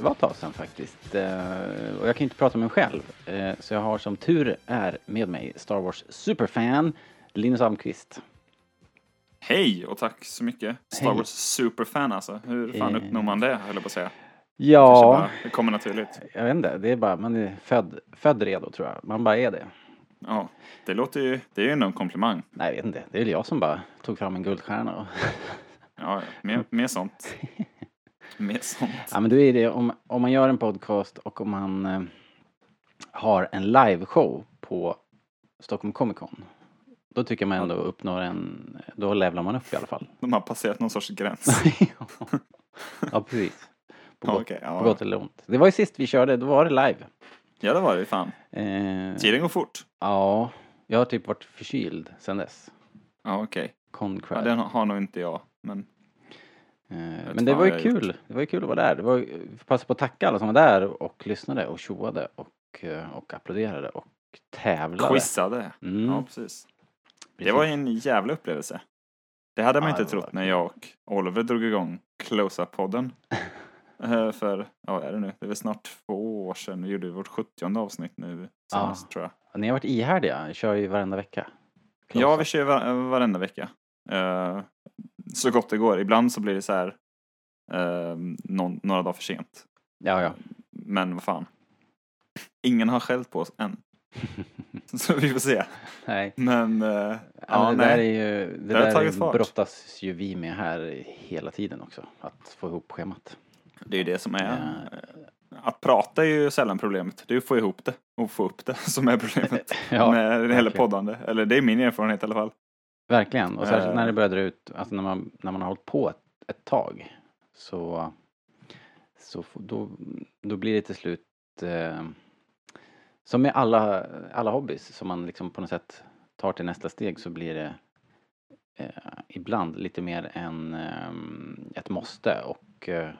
det var ett tag sedan faktiskt. Eh, Och jag kan inte prata med mig själv. Eh, Så jag har som tur är med mig Star Wars superfan Linus Almqvist. Hej och tack så mycket. Star Hej. Wars superfan alltså. Hur fan Eh. uppnår man det, höll jag på att säga. Ja, bara, det kommer naturligt. jag vet inte. Det är bara, man är född, född redo tror jag. Man bara är det. Ja, det låter ju, det är ju ändå en komplimang. Nej, jag vet inte. Det är väl jag som bara tog fram en guldstjärna och Ja, mer, mer sånt. Mer sånt. Ja men då är det om, om man gör en podcast och om man eh, har en liveshow på Stockholm Comic Con. Då tycker man ändå uppnår en, då levlar man upp i alla fall. De har passerat någon sorts gräns. ja precis. På, Ja, gott, på ja. gott eller ont. Det var ju sist vi körde, då var det live. Ja, det var det fan. Eh, Tiden går fort. ja, jag har typ varit förkyld sen dess. Ja, okej. Ja, Concrad. den har nog inte jag. Men men det var ju kul. Det var ju kul att vara där. Det var, ju- passa på att tacka alla som var där och lyssnade och tjoade och, eh, och applåderade och tävlade. quizade. Mm, Ja, precis. Det var ju en jävla upplevelse. Det hade man Ja, inte trott när jag och Oliver drog igång Close-Up-podden. Eh, för, ja är det nu? Det är väl snart två år sedan. Vi gjorde vårt 70 avsnitt nu senast tror jag. Ni har varit ihärdiga, kör ju varenda vecka. Ja, Close-up. vi kör var, varenda vecka. Eh, så gott det går. Ibland så blir det så här eh, någon, några dagar för sent. Ja, ja. Men vad fan. Ingen har skällt på oss än. så vi får se. Nej. Men, eh, Ja, det där är nej. ju, det där tagit fart. brottas ju vi med här hela tiden också. Att få ihop schemat. Det är ju det som är. Ja. Att prata är ju sällan problemet. Det är att få ihop det och få upp det som är problemet. Ja, med hela poddande. Eller det är min erfarenhet i alla fall. Verkligen. Och särskilt Eh. när det börjar dra ut, alltså när man, när man har hållit på ett, ett tag. Så, så då, då blir det till slut eh, som med alla, alla hobbys som man liksom på något sätt tar till nästa steg så blir det eh, ibland lite mer än eh, ett måste och eh,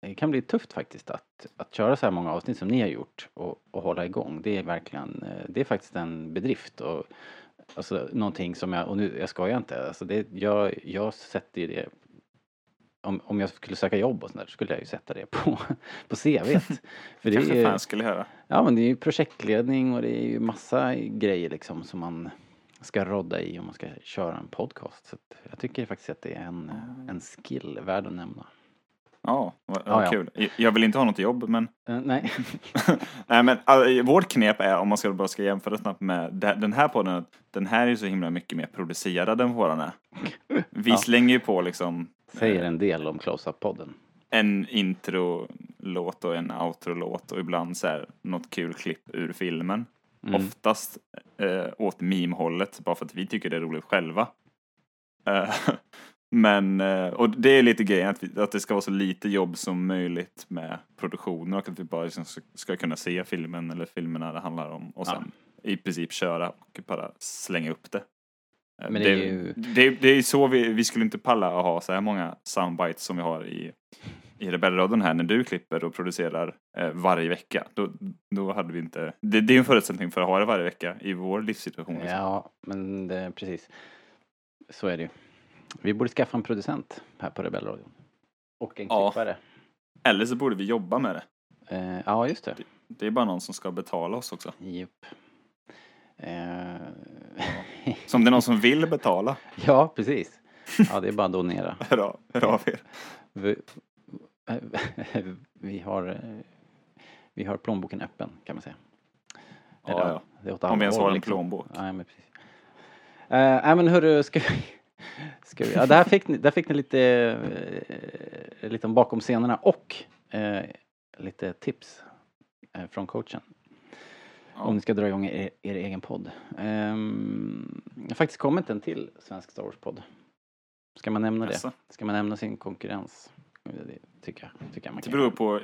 det kan bli tufft faktiskt att, att köra så här många avsnitt som ni har gjort och, och hålla igång. Det är verkligen, eh, det är faktiskt en bedrift och Alltså någonting som jag, och nu, jag skojar inte, alltså det, jag, jag sätter ju det om, om jag skulle söka jobb och sånt där, så skulle jag ju sätta det på, på CVt. För det Kanske är, fan skulle höra. ja men det är ju projektledning och det är ju massa grejer liksom som man ska rodda i om man ska köra en podcast. Så jag tycker faktiskt att det är en, en skill värd att nämna. Ja, vad, Ja, vad ja. kul. Jag vill inte ha något jobb men Eh, nej. Nej men all, vårt knep är, om man ska bara ska jämföra snabbt med den här podden, den här är ju så himla mycket mer producerad än våran är. Vi Ja. slänger ju på liksom Säger en del om Close-Up-podden. en intro-låt och en outro-låt och ibland så här något kul klipp ur filmen. Mm. Oftast eh, åt meme-hållet, bara för att vi tycker det är roligt själva. Men, eh, och det är lite grejen, att, vi, att det ska vara så lite jobb som möjligt med produktionen och att vi bara liksom ska, kunna se filmen eller filmerna det handlar om och Ja. sen i princip köra och bara slänga upp det. Eh, Men det är ju- det, det är så vi, vi skulle inte palla att ha så här många soundbites som vi har i, i Rebellradion här när du klipper och producerar eh, varje vecka. Då, då hade vi inte, det, det är en förutsättning för att ha det varje vecka i vår livssituation. liksom. Ja, men det, precis. Så är det ju. Vi borde skaffa en producent här på Rebellradion. Och en Ja. klippare. Eller så borde vi jobba med det. Eh, ja, just det. Det är bara någon som ska betala oss också. Japp. Eh, Så om det är någon som vill betala, ja, precis. Ja, det är bara att donera. av, hör av er. Vi, vi, har, eh, vi har plånboken öppen, kan man säga. Ja, Eller, ja. Det Om vi ens har en liksom. plånbok. Nej, men precis. Nej, men hörru, ska vi... Ska vi ja, där, fick ni, där fick ni lite, eh, lite om bakom scenerna och eh, lite tips eh, från coachen. Om ni ska dra igång er, er egen podd. Um, jag har faktiskt kommit en till svensk Star Wars-podd. Ska man nämna det? Ska man nämna sin konkurrens? Det tycker jag, tycker jag man Det beror på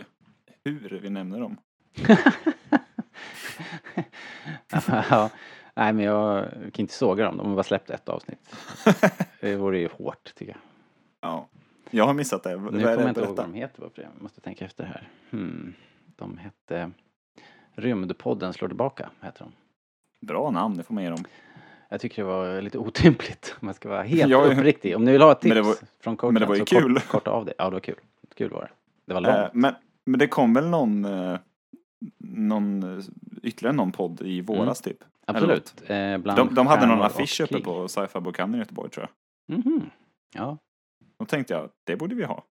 hur vi nämner dem. ja, nej men jag kan inte såga dem, de har bara släppt ett avsnitt. Det vore ju hårt tycker jag. Ja. Jag har missat det. Nu kommer jag inte ihåg vad de heter bara för det. Jag måste tänka efter här. Hmm. De hette Rymdpodden slår tillbaka, heter de. Bra namn, det får man ge dem. Jag tycker det var lite otympligt om jag ska vara helt Ja, uppriktig. Om ni vill ha ett tips var- från coachen men det var ju så kort- kul. korta av det. Ja, det var kul. Kul var det. Det var långt. Eh, men, men det kom väl någon, eh, någon, ytterligare någon podd i våras typ? Absolut. Eh, De, de hade någon affisch uppe krig. på sci-fi bokhandeln i Göteborg tror jag. Mhm. Ja. Då tänkte jag, det borde vi ha.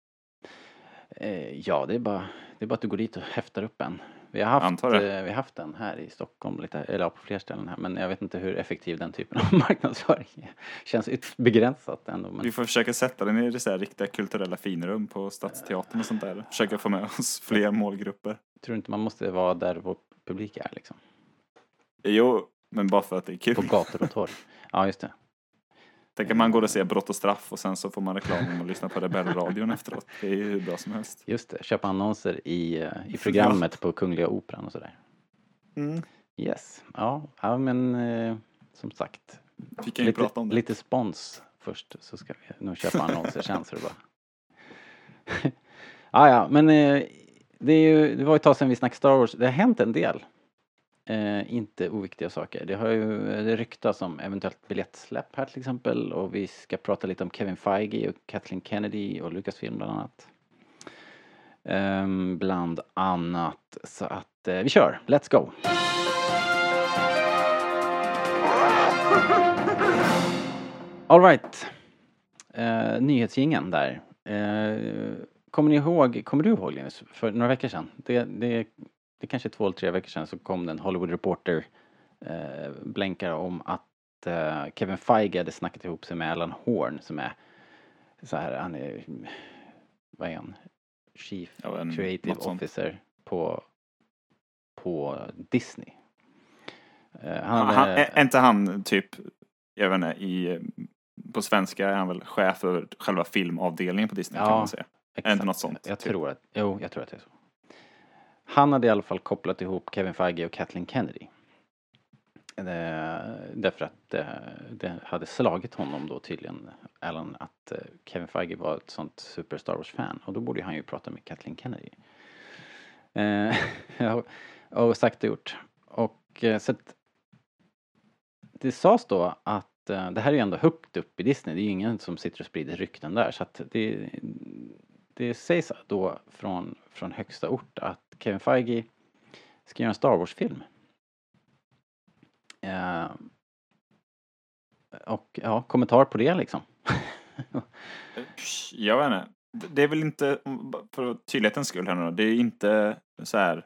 Eh, ja, det är, bara, det är bara att du går dit och häftar upp en. Vi har haft, eh, vi har haft den här i Stockholm, lite, eller på fler ställen här. Men jag vet inte hur effektiv den typen av marknadsföring är. Känns begränsat ändå. Men Vi får försöka sätta den i det så riktiga kulturella finrum på Stadsteatern och sånt där. Försöka få med oss fler målgrupper. tror inte man måste vara där vår publik är liksom. Jo, men bara för att det är kul. På gator och torg. Ja, just det. Tänk att man går och ser Brott och straff och sen så får man reklam och lyssna på Rebellradion efteråt. Det är ju hur bra som helst. Just det. Köpa annonser i, eh, i programmet på Kungliga Operan och sådär. Mm. Yes. Ja, ja men eh, som sagt. Vi kan ju Lite, prata om det. lite spons först så ska vi nog köpa annonser sen så det bara. ja, ja, men eh, det, ju, det var ett tag sedan vi snackade Star Wars. Det har hänt en del. Eh, inte oviktiga saker. Det har ju det ryktas om eventuellt biljettsläpp här till exempel och vi ska prata lite om Kevin Feige och Kathleen Kennedy och Lucasfilm bland annat. Eh, bland annat. Så att eh, vi kör. Let's go! Alright. Eh, nyhetsgingen där. Eh, kommer ni ihåg, kommer du ihåg Linus, för några veckor sedan? Det, det, det kanske är två eller tre veckor sedan så kom det en Hollywood Reporter uh, blänkare om att eh, Kevin Feige hade snackat ihop sig med Alan Horn som är så här, han är, vad är han? Chief Ja, en- Creative sånt. Officer på, på Disney. Eh, han Han, han, är inte han typ, jag vet inte, i, på svenska är han väl chef för själva filmavdelningen på Disney kan Ja, man säga. Exakt. inte något sånt, Jag typ? tror att, jo, jag tror att det är så. Han hade i alla fall kopplat ihop Kevin Feige och Kathleen Kennedy. Eh, därför att det, det hade slagit honom då tydligen, Alan, att eh, Kevin Feige var ett sånt super Star Wars-fan och då borde han ju prata med Kathleen Kennedy. Eh, och sagt och gjort. Och eh, så att det sades då att eh, det här är ju ändå högt upp i Disney, det är ju ingen som sitter och sprider rykten där så att det, det sägs då från, från högsta ort att Kevin Feige ska göra en Star Wars-film. Eh, och ja, kommentar på det liksom. Jag vet inte. Det är väl inte, för tydlighetens skull här nu då, det är inte så här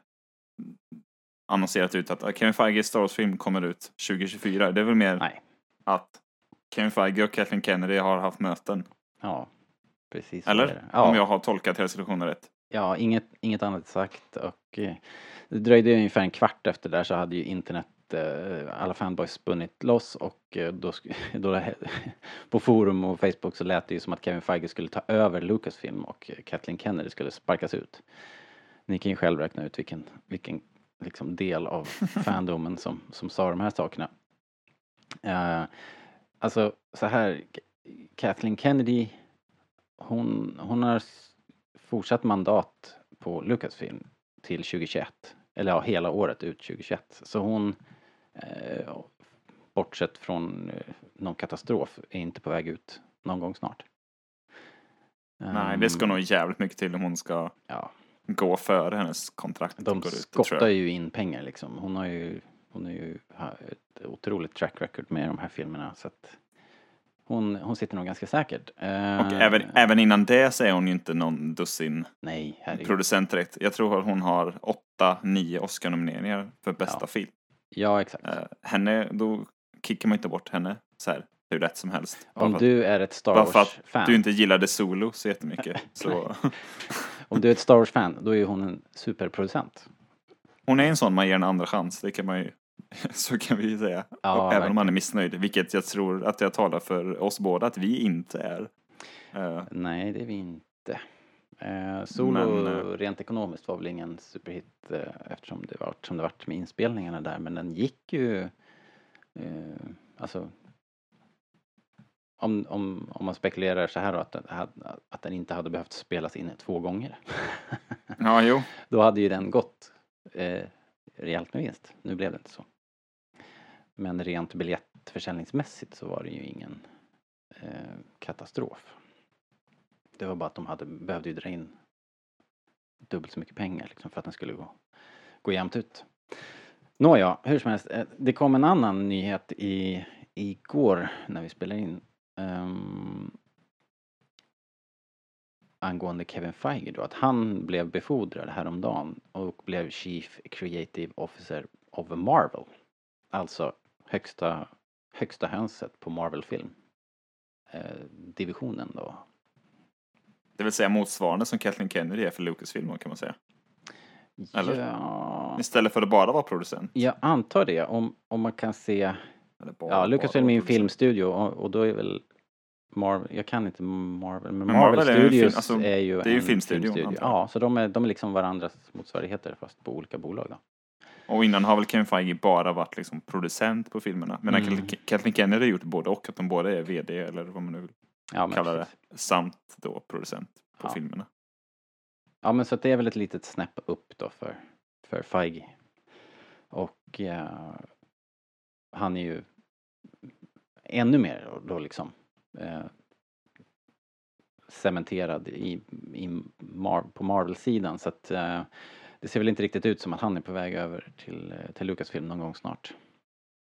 annonserat ut att Kevin Feiges Star Wars-film kommer ut 2024. Det är väl mer Nej. att Kevin Feige och Kathleen Kennedy har haft möten. Ja, precis. Eller? Ja. Om jag har tolkat hela situationen rätt. Ja, inget, inget annat sagt och eh, det dröjde ungefär en kvart efter där så hade ju internet, eh, alla fanboys spunnit loss och eh, då, då det, på forum och Facebook så lät det ju som att Kevin Feige skulle ta över Lucasfilm och Kathleen Kennedy skulle sparkas ut. Ni kan ju själv räkna ut vilken, vilken liksom del av fandomen som, som sa de här sakerna. Eh, alltså så här, Kathleen Kennedy hon, hon har fortsatt mandat på Lucasfilm till 2021. Eller ja, hela året ut 2021. Så hon, eh, bortsett från eh, någon katastrof, är inte på väg ut någon gång snart. Nej, det ska Ehm, nog jävligt mycket till om hon ska Ja, gå före hennes kontrakt de går ut. skottar ju in pengar liksom. Hon har ju, hon har ju ett otroligt track record med de här filmerna. Så att hon, hon sitter nog ganska säkert. Och Eh, även, även innan det så är hon ju inte någon dussin Nej, herregud. producent direkt. Jag tror att hon har åtta, nio Oscar-nomineringar för bästa Ja. film. Ja, exakt. Eh, henne, då kickar man inte bort henne så här hur lätt som helst. Om att- du är ett Star bara för att Wars-fan. du inte gillade Solo så jättemycket. så. Om du är ett Star Wars-fan, då är hon en superproducent. Hon är en sån man ger en andra chans, det kan man ju så kan vi ju säga. Ja, Även om verkligen. man är missnöjd, vilket jag tror att jag talar för oss båda att vi inte är. Eh, Nej, det är vi inte. Eh, Solo Men, eh, rent ekonomiskt var väl ingen superhit eh, eftersom det var som det vart med inspelningarna där men den gick ju alltså om, om, om man spekulerar så här då att, att den inte hade behövt spelas in två gånger Ja, jo. då hade ju den gått rejält med vinst. Nu blev det inte så. Men rent biljettförsäljningsmässigt så var det ju ingen eh, katastrof. Det var bara att de hade, behövde ju dra in dubbelt så mycket pengar liksom, för att den skulle gå, gå jämnt ut. Nåja, hur som helst. Eh, det kom en annan nyhet i, igår när vi spelade in. Um, angående Kevin Feige då, att han blev befordrad häromdagen och blev Chief Creative Officer of Marvel. Alltså högsta, högsta hönset på Marvel-film. Eh, divisionen då. Det vill säga motsvarande som Kathleen Kennedy är för Lucasfilm kan man säga. Eller? Ja, Istället för att bara vara producent. jag antar det. Om, om man kan se... Bara, Ja, Lucasfilm är en filmstudio och, och då är väl Marvel, jag kan inte Marvel, men, Men Marvel, Marvel är Studios film- alltså, är ju det är ju en filmstudio. Ja, så de är, de är liksom varandras motsvarigheter fast på olika bolag då. Och innan har väl Kevin Feige bara varit liksom producent på filmerna. Medan Mm. Kathleen- Kennedy har gjort både och, att de båda är VD eller vad man nu vill Ja, kalla det. precis. Samt då producent på Ja. filmerna. Ja, men så det är väl ett litet snäpp upp då för, för Feige. Och eh, han är ju ännu mer då liksom eh, cementerad i, i Mar- på Marvel-sidan så att eh, det ser väl inte riktigt ut som att han är på väg över till, eh, till Lucasfilm någon gång snart.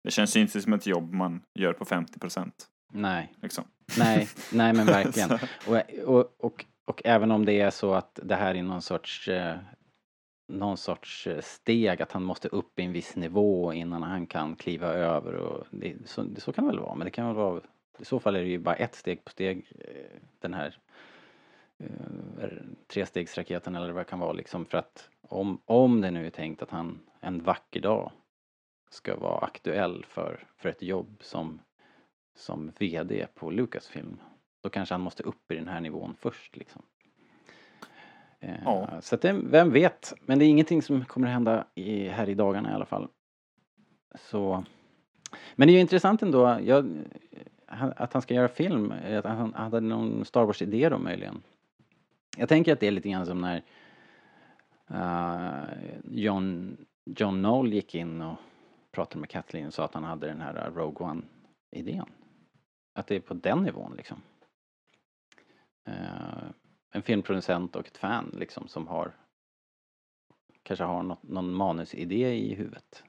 Det känns ju inte som ett jobb man gör på 50 procent. Nej, Liksom. nej, nej men verkligen. Och, och, och, och även om det är så att det här är någon sorts eh, någon sorts eh, steg att han måste upp i en viss nivå innan han kan kliva över och det, så, så kan det väl vara men det kan väl vara i så fall är det ju bara ett steg på steg eh, den här eh, trestegsraketen eller vad det kan vara liksom för att om, om det nu är tänkt att han en vacker dag ska vara aktuell för, för ett jobb som som VD på Lucasfilm då kanske han måste upp i den här nivån först liksom. Eh, Ja. Så att det, vem vet, men det är ingenting som kommer att hända i, här i dagarna i alla fall. Så men det är ju intressant ändå, jag, att han ska göra film, eh, att han hade någon Star Wars-idé då möjligen. Jag tänker att det är lite grann som när eh, John, John Knoll gick in och pratade med Kathleen och sa att han hade den här eh, Rogue One-idén. Att det är på den nivån liksom. Eh, en filmproducent och ett fan liksom som har kanske har något, någon manusidé i huvudet.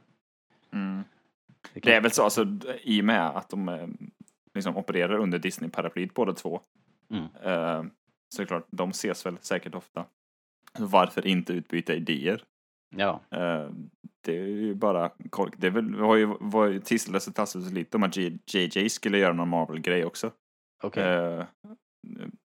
Mm. Det kan- Det är väl så, alltså, i och med att de liksom opererar under Disney-paraplyet båda två. Mm. Eh, så är det klart, de ses väl säkert ofta. Varför inte utbyta idéer? Ja, Eh, det är ju bara kork. Det är väl, har ju, var ju tisslades och tasslades lite om att JJ skulle göra någon Marvel-grej också. okej. Eh,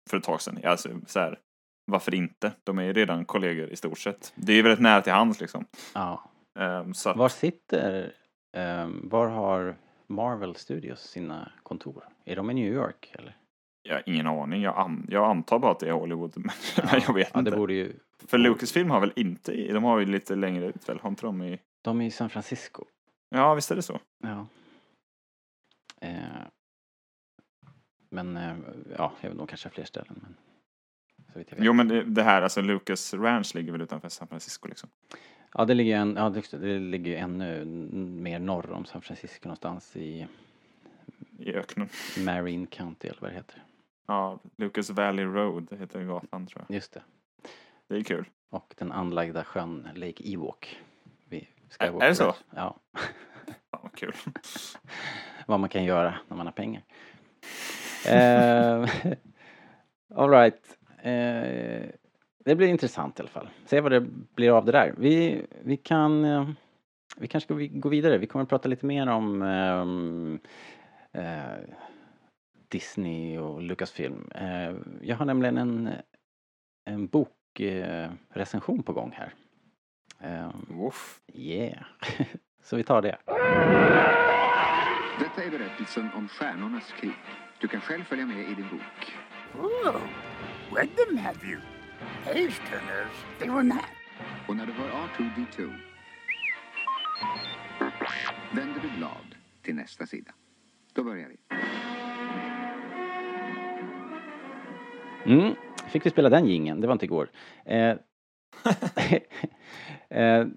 för ett tag sedan. Alltså, så här, varför inte? De är ju redan kollegor i stort sett. Det är ju väldigt nära till hands liksom. Ja. Eh, så att, Var sitter, ehm, var har Marvel Studios sina kontor? Är de i New York eller? jag har ingen aning. Jag, an, jag antar bara att det är Hollywood, men, men jag vet ja, inte. det borde ju, För Lucasfilm har väl inte, i- de har ju lite längre ut väl? Har inte de i... de är i San Francisco. Ja, visst är det så. Ja. Eh, men, eh, ja, jag vet, de kanske har fler ställen men. Jo, men det, det här, alltså Lucas Ranch ligger väl utanför San Francisco liksom. Ja, det ligger, en, ja, det, det ligger ännu mer norr om San Francisco någonstans i I öknen. Marine County eller vad det heter. Ja, Lucas Valley Road heter gatan tror jag. Just det. Det är kul. Och den anlagda sjön Lake Ewok. vid Är- Skywalker är det så? Ja. Fan vad kul. vad man kan göra när man har pengar. eh, all right. Det blir intressant i alla fall. Se vad det blir av det där. Vi, vi kan eh, vi kanske ska gå vidare. Vi kommer att prata lite mer om ehm, eh, Disney och Lucasfilm. Eh, jag har nämligen en, en bokrecension eh, recension på gång här. Woof. yeah. Så vi tar det. Detta är berättelsen om Stjärnornas krig. Du kan själv följa med i din bok. Oh, read them, have you? Page turners, they were not. Och när du hör R2D2 vänder du blad till nästa sida. Då börjar vi. Mm, fick vi spela den gingen, det var inte igår. Eh, eh,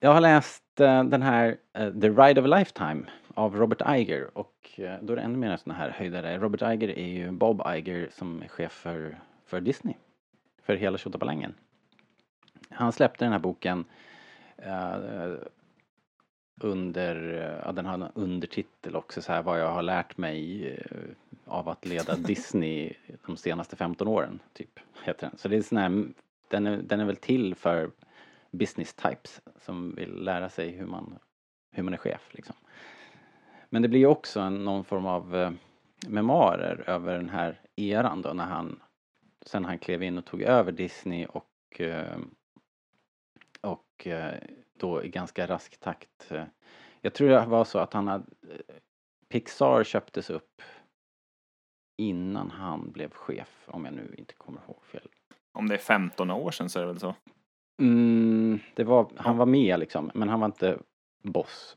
jag har läst eh, den här eh, The Ride of a Lifetime av Robert Iger och eh, då är det ännu mer sån här höjdare. Robert Iger är ju Bob Iger som är chef för, för Disney. För hela Tjottabalangen. Han släppte den här boken eh, under, eh, ja, den har en undertitel också så här vad jag har lärt mig eh, av att leda Disney de senaste 15 åren, typ, heter den. Så det är sån här, den är, den är väl till för business types som vill lära sig hur man, hur man är chef liksom. Men det blir också en, någon form av eh, memoarer över den här eran då när han, sen han klev in och tog över Disney och eh, och eh, då i ganska rask takt. eh, Jag tror det var så att han hade, eh, Pixar köptes upp innan han blev chef, om jag nu inte kommer ihåg fel. Om det är 15 år sedan så är det väl så. Mm, det var, han var med liksom, men han var inte boss.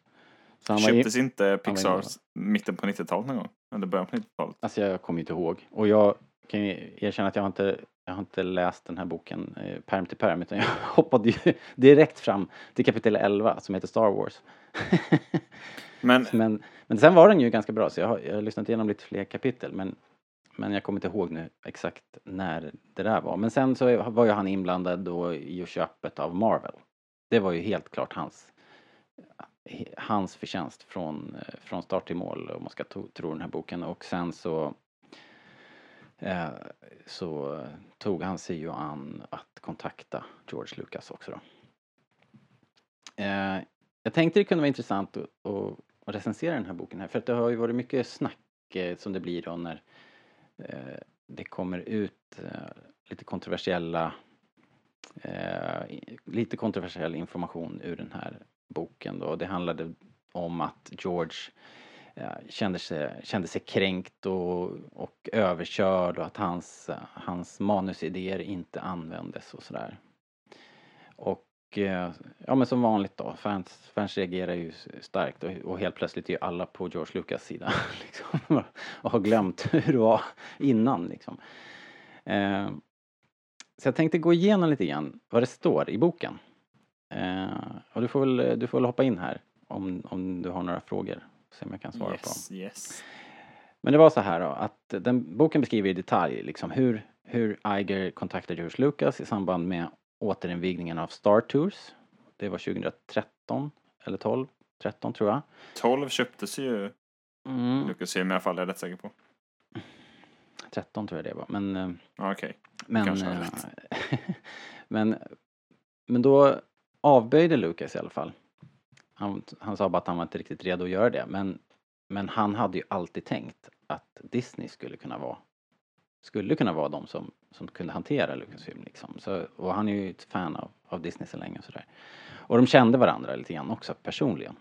Så han var, Köptes inte var Pixar inne. mitten på 90-talet någon gång? Eller början på 90-talet? alltså jag kommer inte ihåg. Och jag kan ju erkänna att jag har inte, jag har inte läst den här boken eh, perm till perm, utan jag hoppade ju direkt fram till kapitel 11 som heter Star Wars. Men Men, men sen var den ju ganska bra så jag har, jag har lyssnat igenom lite fler kapitel men, men jag kommer inte ihåg nu exakt när det där var. Men sen så var ju han inblandad då i köpet av Marvel. Det var ju helt klart hans, hans förtjänst från, eh, från start till mål om man ska tro den här boken och sen så eh, så tog han sig ju an att kontakta George Lucas också då. Eh, jag tänkte det kunde vara intressant att, att, att recensera den här boken här för att det har ju varit mycket snack eh, som det blir då när eh, det kommer ut eh, lite kontroversiella eh, lite kontroversiell information ur den här boken då. Det handlade om att George eh, kände sig, kände sig kränkt och, och överkörd och att hans, hans manusidéer inte användes och sådär. Och eh, ja men som vanligt då, fans, fans reagerar ju starkt och, och helt plötsligt är ju alla på George Lucas sida liksom, och har glömt hur det var innan liksom. Eh, så jag tänkte gå igenom lite grann vad det står i boken. Eh, och du får väl, du får väl hoppa in här om, om du har några frågor. Se om jag kan svara på dem. yes, yes. Men det var så här då att den boken beskriver i detalj liksom hur, hur Iger kontaktade George Lucas i samband med återinvigningen av Star Tours. Det var 2013 eller 12, 13 tror jag. 12 köptes ju Mm, Lucasfilm i alla fall, är jag rätt säker på. 13 tror jag det var. Men, eh, Okej. men, Kanske eh, men, men då avböjde Lucas i alla fall. Han, han sa bara att han var inte riktigt redo att göra det. Men, men han hade ju alltid tänkt att Disney skulle kunna vara skulle kunna vara de som, som kunde hantera Lucasfilm liksom. Så, och han är ju ett fan av, av Disney så länge och sådär. Och de kände varandra lite grann också personligen.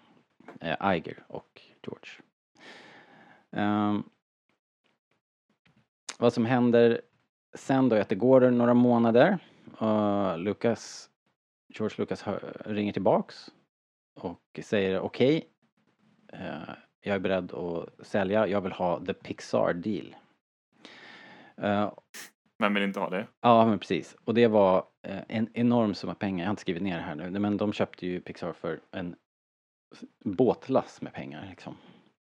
Eh, Iger och George. Um, vad som händer sen då är att det går några månader Uh, Lucas, George Lucas hör, ringer tillbaks och säger okej, eh, jag är beredd att sälja, jag vill ha the Pixar deal. Eh, Vem vill inte ha det? Ja, men precis. Och det var eh, en enorm summa pengar. Jag har inte skrivit ner det här nu. Men de köpte ju Pixar för en båtlass med pengar liksom.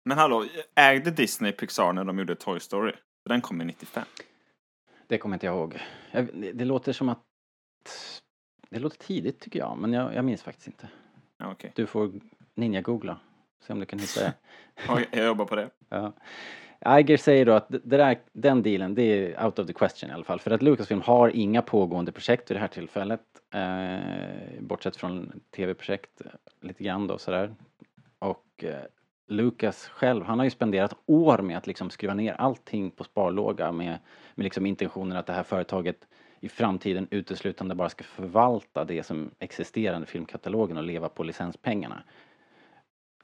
Men hallå, ägde Disney Pixar när de gjorde Toy Story? Den kom ju 95. Det kommer inte jag ihåg. Det låter som att... Det låter tidigt tycker jag, men jag, jag minns faktiskt inte. Okej. Du får ninja-googla. Se om du kan hitta det. Jag jobbar på det. Ja. Iger säger då att där, den dealen, det är out of the question i alla fall. För att Lucasfilm har inga pågående projekt vid det här tillfället. Eh, bortsett från tv-projekt lite grann då sådär. Och eh, Lucas själv, han har ju spenderat år med att liksom skruva ner allting på sparlåga med, med liksom intentionen att det här företaget i framtiden uteslutande bara ska förvalta det som existerande filmkatalogen och leva på licenspengarna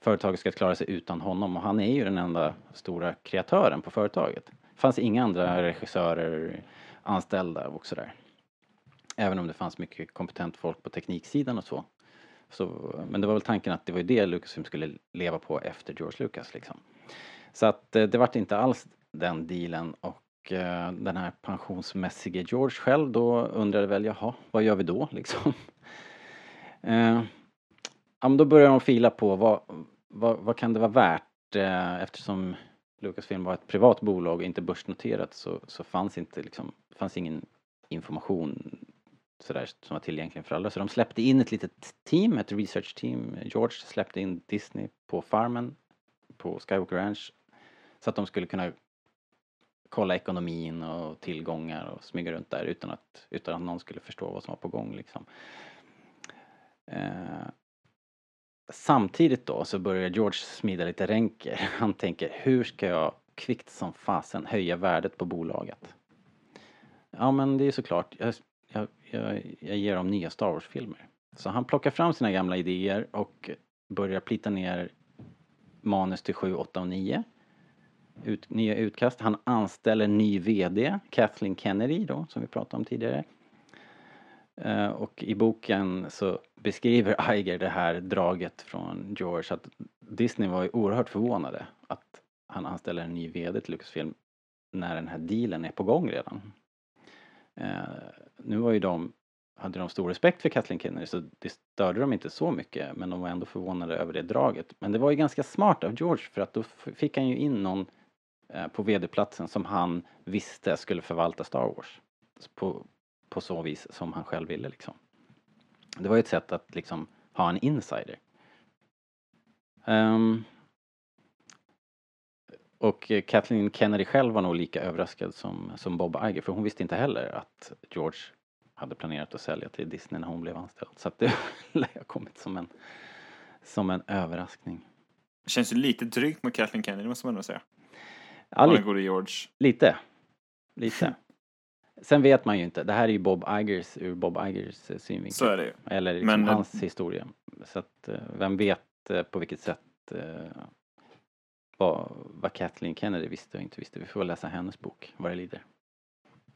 företaget ska klara sig utan honom och han är ju den enda stora kreatören på företaget. Det fanns inga andra regissörer anställda och sådär. Även om det fanns mycket kompetent folk på tekniksidan och så. så men det var väl tanken att det var ju det Lucasfilm skulle leva på efter George Lucas liksom. Så att eh, det vart inte alls den dealen och Eh, den här pensionsmässige George själv då undrade väl, jaha, vad gör vi då liksom? Eh, ja men då började de fila på vad, vad, vad kan det vara värt eh, eftersom Lucasfilm var ett privat bolag och inte börsnoterat så, så fanns inte liksom, fanns ingen information sådär som var tillgänglig för alla. Så de släppte in ett litet team, ett research team. George släppte in Disney på farmen på Skywalker Ranch så att de skulle kunna kolla ekonomin och tillgångar och smyga runt där utan att, utan att någon skulle förstå vad som var på gång liksom. Eh, samtidigt då så börjar George smida lite ränker. Han tänker, hur ska jag kvickt som fasen höja värdet på bolaget? Ja men det är såklart, jag, jag, jag, jag ger dem nya Star Wars-filmer. Så han plockar fram sina gamla idéer och börjar plita ner manus till 7, 8 och 9. Ut, nya utkast. Han anställer ny VD, Kathleen Kennedy då, som vi pratade om tidigare. Eh, och i boken så beskriver Iger det här draget från George att Disney var ju oerhört förvånade att han anställer en ny VD till Lucasfilm när den här dealen är på gång redan. Eh, nu var ju de, hade de stor respekt för Kathleen Kennedy så det störde dem inte så mycket men de var ändå förvånade över det draget. Men det var ju ganska smart av George för att då fick han ju in någon Eh, på VD-platsen som han visste skulle förvalta Star Wars. På, på så vis som han själv ville liksom. Det var ju ett sätt att liksom ha en insider. Um, och Kathleen Kennedy själv var nog lika överraskad som, som Bob Iger för hon visste inte heller att George hade planerat att sälja till Disney när hon blev anställd. Så att det har kommit som en, som en överraskning. Det känns ju lite drygt mot Kathleen Kennedy måste man ändå säga. Ja, li- gode George. lite. Lite. Sen vet man ju inte. Det här är ju Bob Igers ur Bob Igers eh, synvinkel. Så är det ju. Eller liksom Men- hans historia. Så att eh, vem vet eh, på vilket sätt vad, vad Kathleen Kennedy visste och inte visste. Vi får väl läsa hennes bok, vad det lider.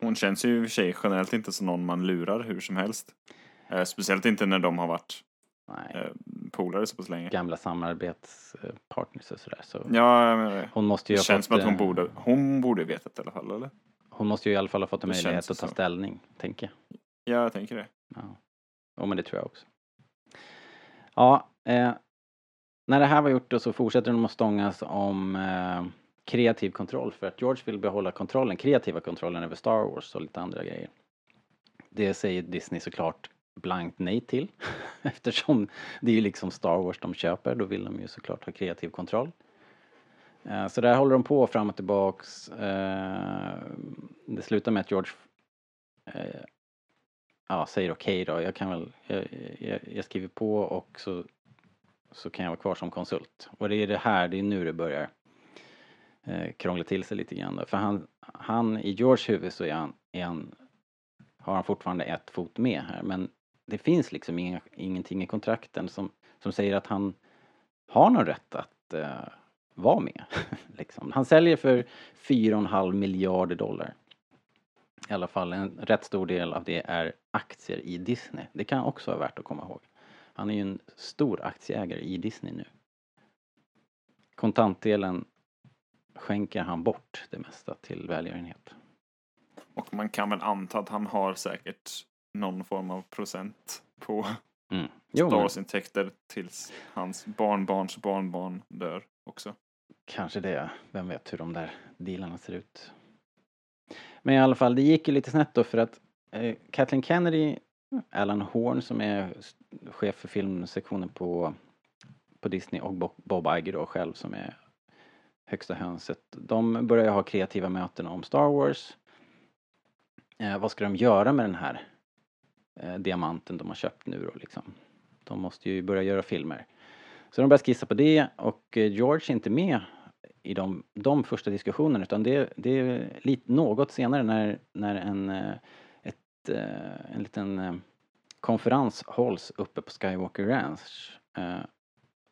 Hon känns ju i och för sig generellt inte som någon man lurar hur som helst. Speciellt inte när de har varit Nej, eh, polare så pass länge. gamla samarbetspartners och sådär. Så Ja, jag menar det. hon måste ju Det känns som att hon eh, borde, hon borde vetat i alla fall, eller? Hon måste ju i alla fall ha fått en Det möjlighet att ta så. ställning, tänker jag. Ja, jag tänker det. Ja, jo, men det tror jag också. Ja, eh, när det här var gjort då så fortsätter de att stångas om eh, kreativ kontroll för att George vill behålla kontrollen, kreativa kontrollen över Star Wars och lite andra grejer. Det säger Disney såklart blankt nej till eftersom det är ju liksom Star Wars de köper, då vill de ju såklart ha kreativ kontroll. Eh, så där håller de på fram och tillbaks. Eh, det slutar med att George eh, ja, säger okej då. Jag kan väl, jag, jag, jag skriver på och så, så kan jag vara kvar som konsult. Och det är det här, det är nu det börjar krångla till sig lite grann då. För han, han, i Georges huvud så är han, är han, har han fortfarande ett fot med här. Men det finns liksom inga, ingenting i kontrakten som, som säger att han har någon rätt att uh, vara med. liksom. Han säljer för 4,5 miljarder dollar. I alla fall en rätt stor del av det är aktier i Disney. Det kan också vara värt att komma ihåg. Han är ju en stor aktieägare i Disney nu. Kontantdelen skänker han bort det mesta till välgörenhet. Och man kan väl anta att han har säkert någon form av procent på Mm. Wars-intäkter tills hans barnbarns barnbarn dör också. kanske det. Vem vet hur de där dealarna ser ut. Men i alla fall, det gick ju lite snett då för att eh, Kathleen Kennedy, Alan Horn som är chef för filmsektionen på, på Disney och Bo- Bob Iger då själv som är högsta hönset. De börjar ha kreativa möten om Star Wars. Eh, vad ska de göra med den här Eh, diamanten de har köpt nu då liksom? De måste ju börja göra filmer. Så de börjar skissa på det och eh, George är inte med i de, de första diskussionerna utan det, det är lite, något senare när, när en, eh, ett, en liten konferens hålls uppe på Skywalker Ranch.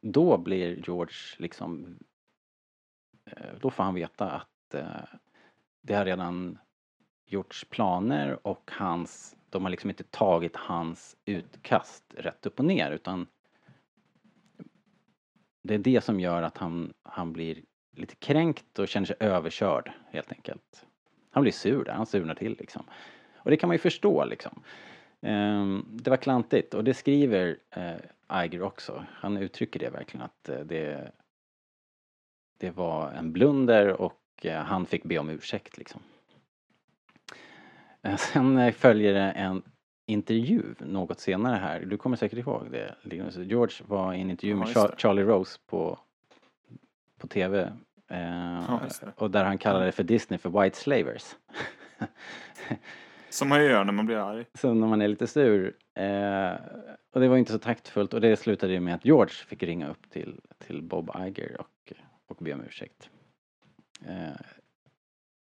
Då blir George liksom, då får han veta att det har redan gjorts planer och hans de har liksom inte tagit hans utkast rätt upp och ner utan det är det som gör att han, han blir lite kränkt och känner sig överkörd helt enkelt. Han blir sur där, han surnar till liksom. Och det kan man ju förstå liksom. Ehm, det var klantigt och det skriver eh, Iger också. Han uttrycker det verkligen att eh, det, det var en blunder och eh, han fick be om ursäkt liksom. Eh, Sen eh, följer det en intervju något senare här. Du kommer säkert ihåg det. Linus. George var i en intervju Ja, med det. Charlie Rose på, på TV. Eh, Ja, och där han kallade det för Disney för White Slavers. Som man ju gör när man blir arg. Så när man är lite sur. Eh, och det var inte så taktfullt och det slutade ju med att George fick ringa upp till, till Bob Iger och, och be om ursäkt. Eh,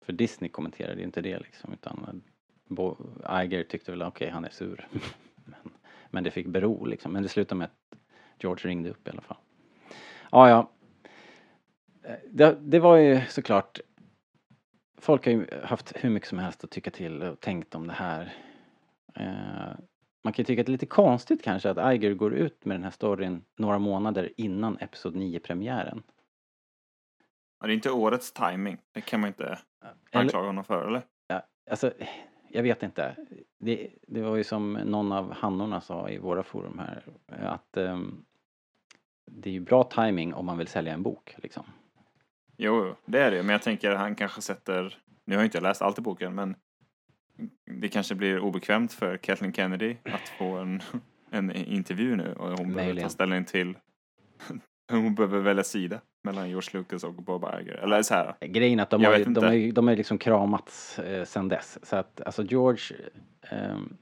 för Disney kommenterade inte det liksom utan Bo, Iger tyckte väl okej han är sur. men, men det fick bero liksom. Men det slutade med att George ringde upp i alla fall. Ja, ja. Eh, Det, det var ju såklart Folk har ju haft hur mycket som helst att tycka till och tänkt om det här. Eh, man kan ju tycka att det är lite konstigt kanske att Iger går ut med den här storyn några månader innan Episod 9-premiären. Ja, det är inte årets timing. Det kan man inte anklaga honom för, eller? ja, alltså, jag vet inte. Det, det var ju som någon av hannorna sa i våra forum här att ehm, det är ju bra timing om man vill sälja en bok liksom. Jo, det är det. Men jag tänker han kanske sätter... Nu har jag inte läst allt i boken, men det kanske blir obekvämt för Kathleen Kennedy att få en, en intervju nu och hon behöver ta ställning till... hon behöver välja sida mellan George Lucas och Bob Iger. Eller så här. Grejen är att de Jag har, ju- de har, ju- de har liksom kramats eh, sen dess. Så att alltså George... ehm,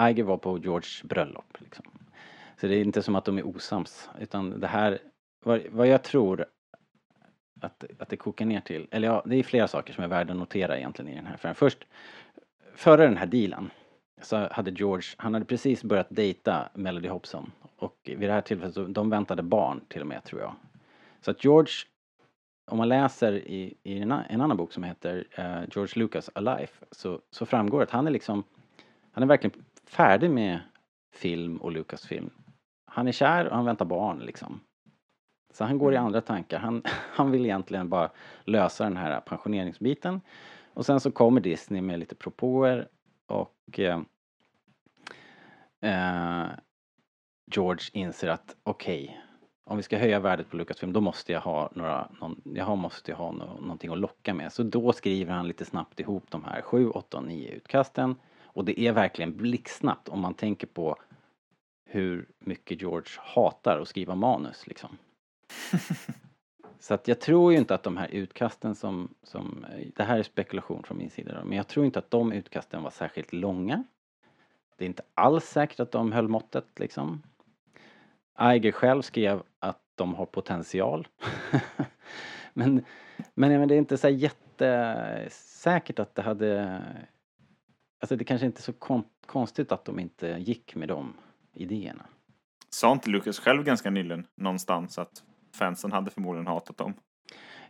Iger var på Georges bröllop liksom. Så det är inte som att de är osams. Utan det här, vad, vad jag tror att, att det kokar ner till, eller ja, det är flera saker som är värda att notera egentligen i den här affären. Först, före den här dealen så hade George, han hade precis börjat dejta Melody Hobson. Och vid det här tillfället, så, de väntade barn till och med tror jag. Så att George om man läser i, i en, en annan bok som heter eh, George Lucas Alive så, så framgår att han är liksom han är verkligen färdig med film och Lucasfilm. Han är kär och han väntar barn liksom. Så han går i andra tankar. Han, han vill egentligen bara lösa den här pensioneringsbiten. Och sen så kommer Disney med lite propåer och eh, eh, George inser att okej, om vi ska höja värdet på Lucasfilm då måste jag ha några, någon, jag måste ha no, någonting att locka med. Så då skriver han lite snabbt ihop de här 7, 8 och 9 utkasten. Och det är verkligen blixtsnabbt om man tänker på hur mycket George hatar att skriva manus liksom. Så att jag tror ju inte att de här utkasten som, som, det här är spekulation från min sida då, men jag tror inte att de utkasten var särskilt långa. Det är inte alls säkert att de höll måttet liksom. Iger själv skrev att de har potential. men, men, men det är inte så jättesäkert att det hade... Alltså det kanske inte är så kon- konstigt att de inte gick med de idéerna. Sa inte Lucas själv ganska nyligen någonstans att fansen hade förmodligen hatat dem?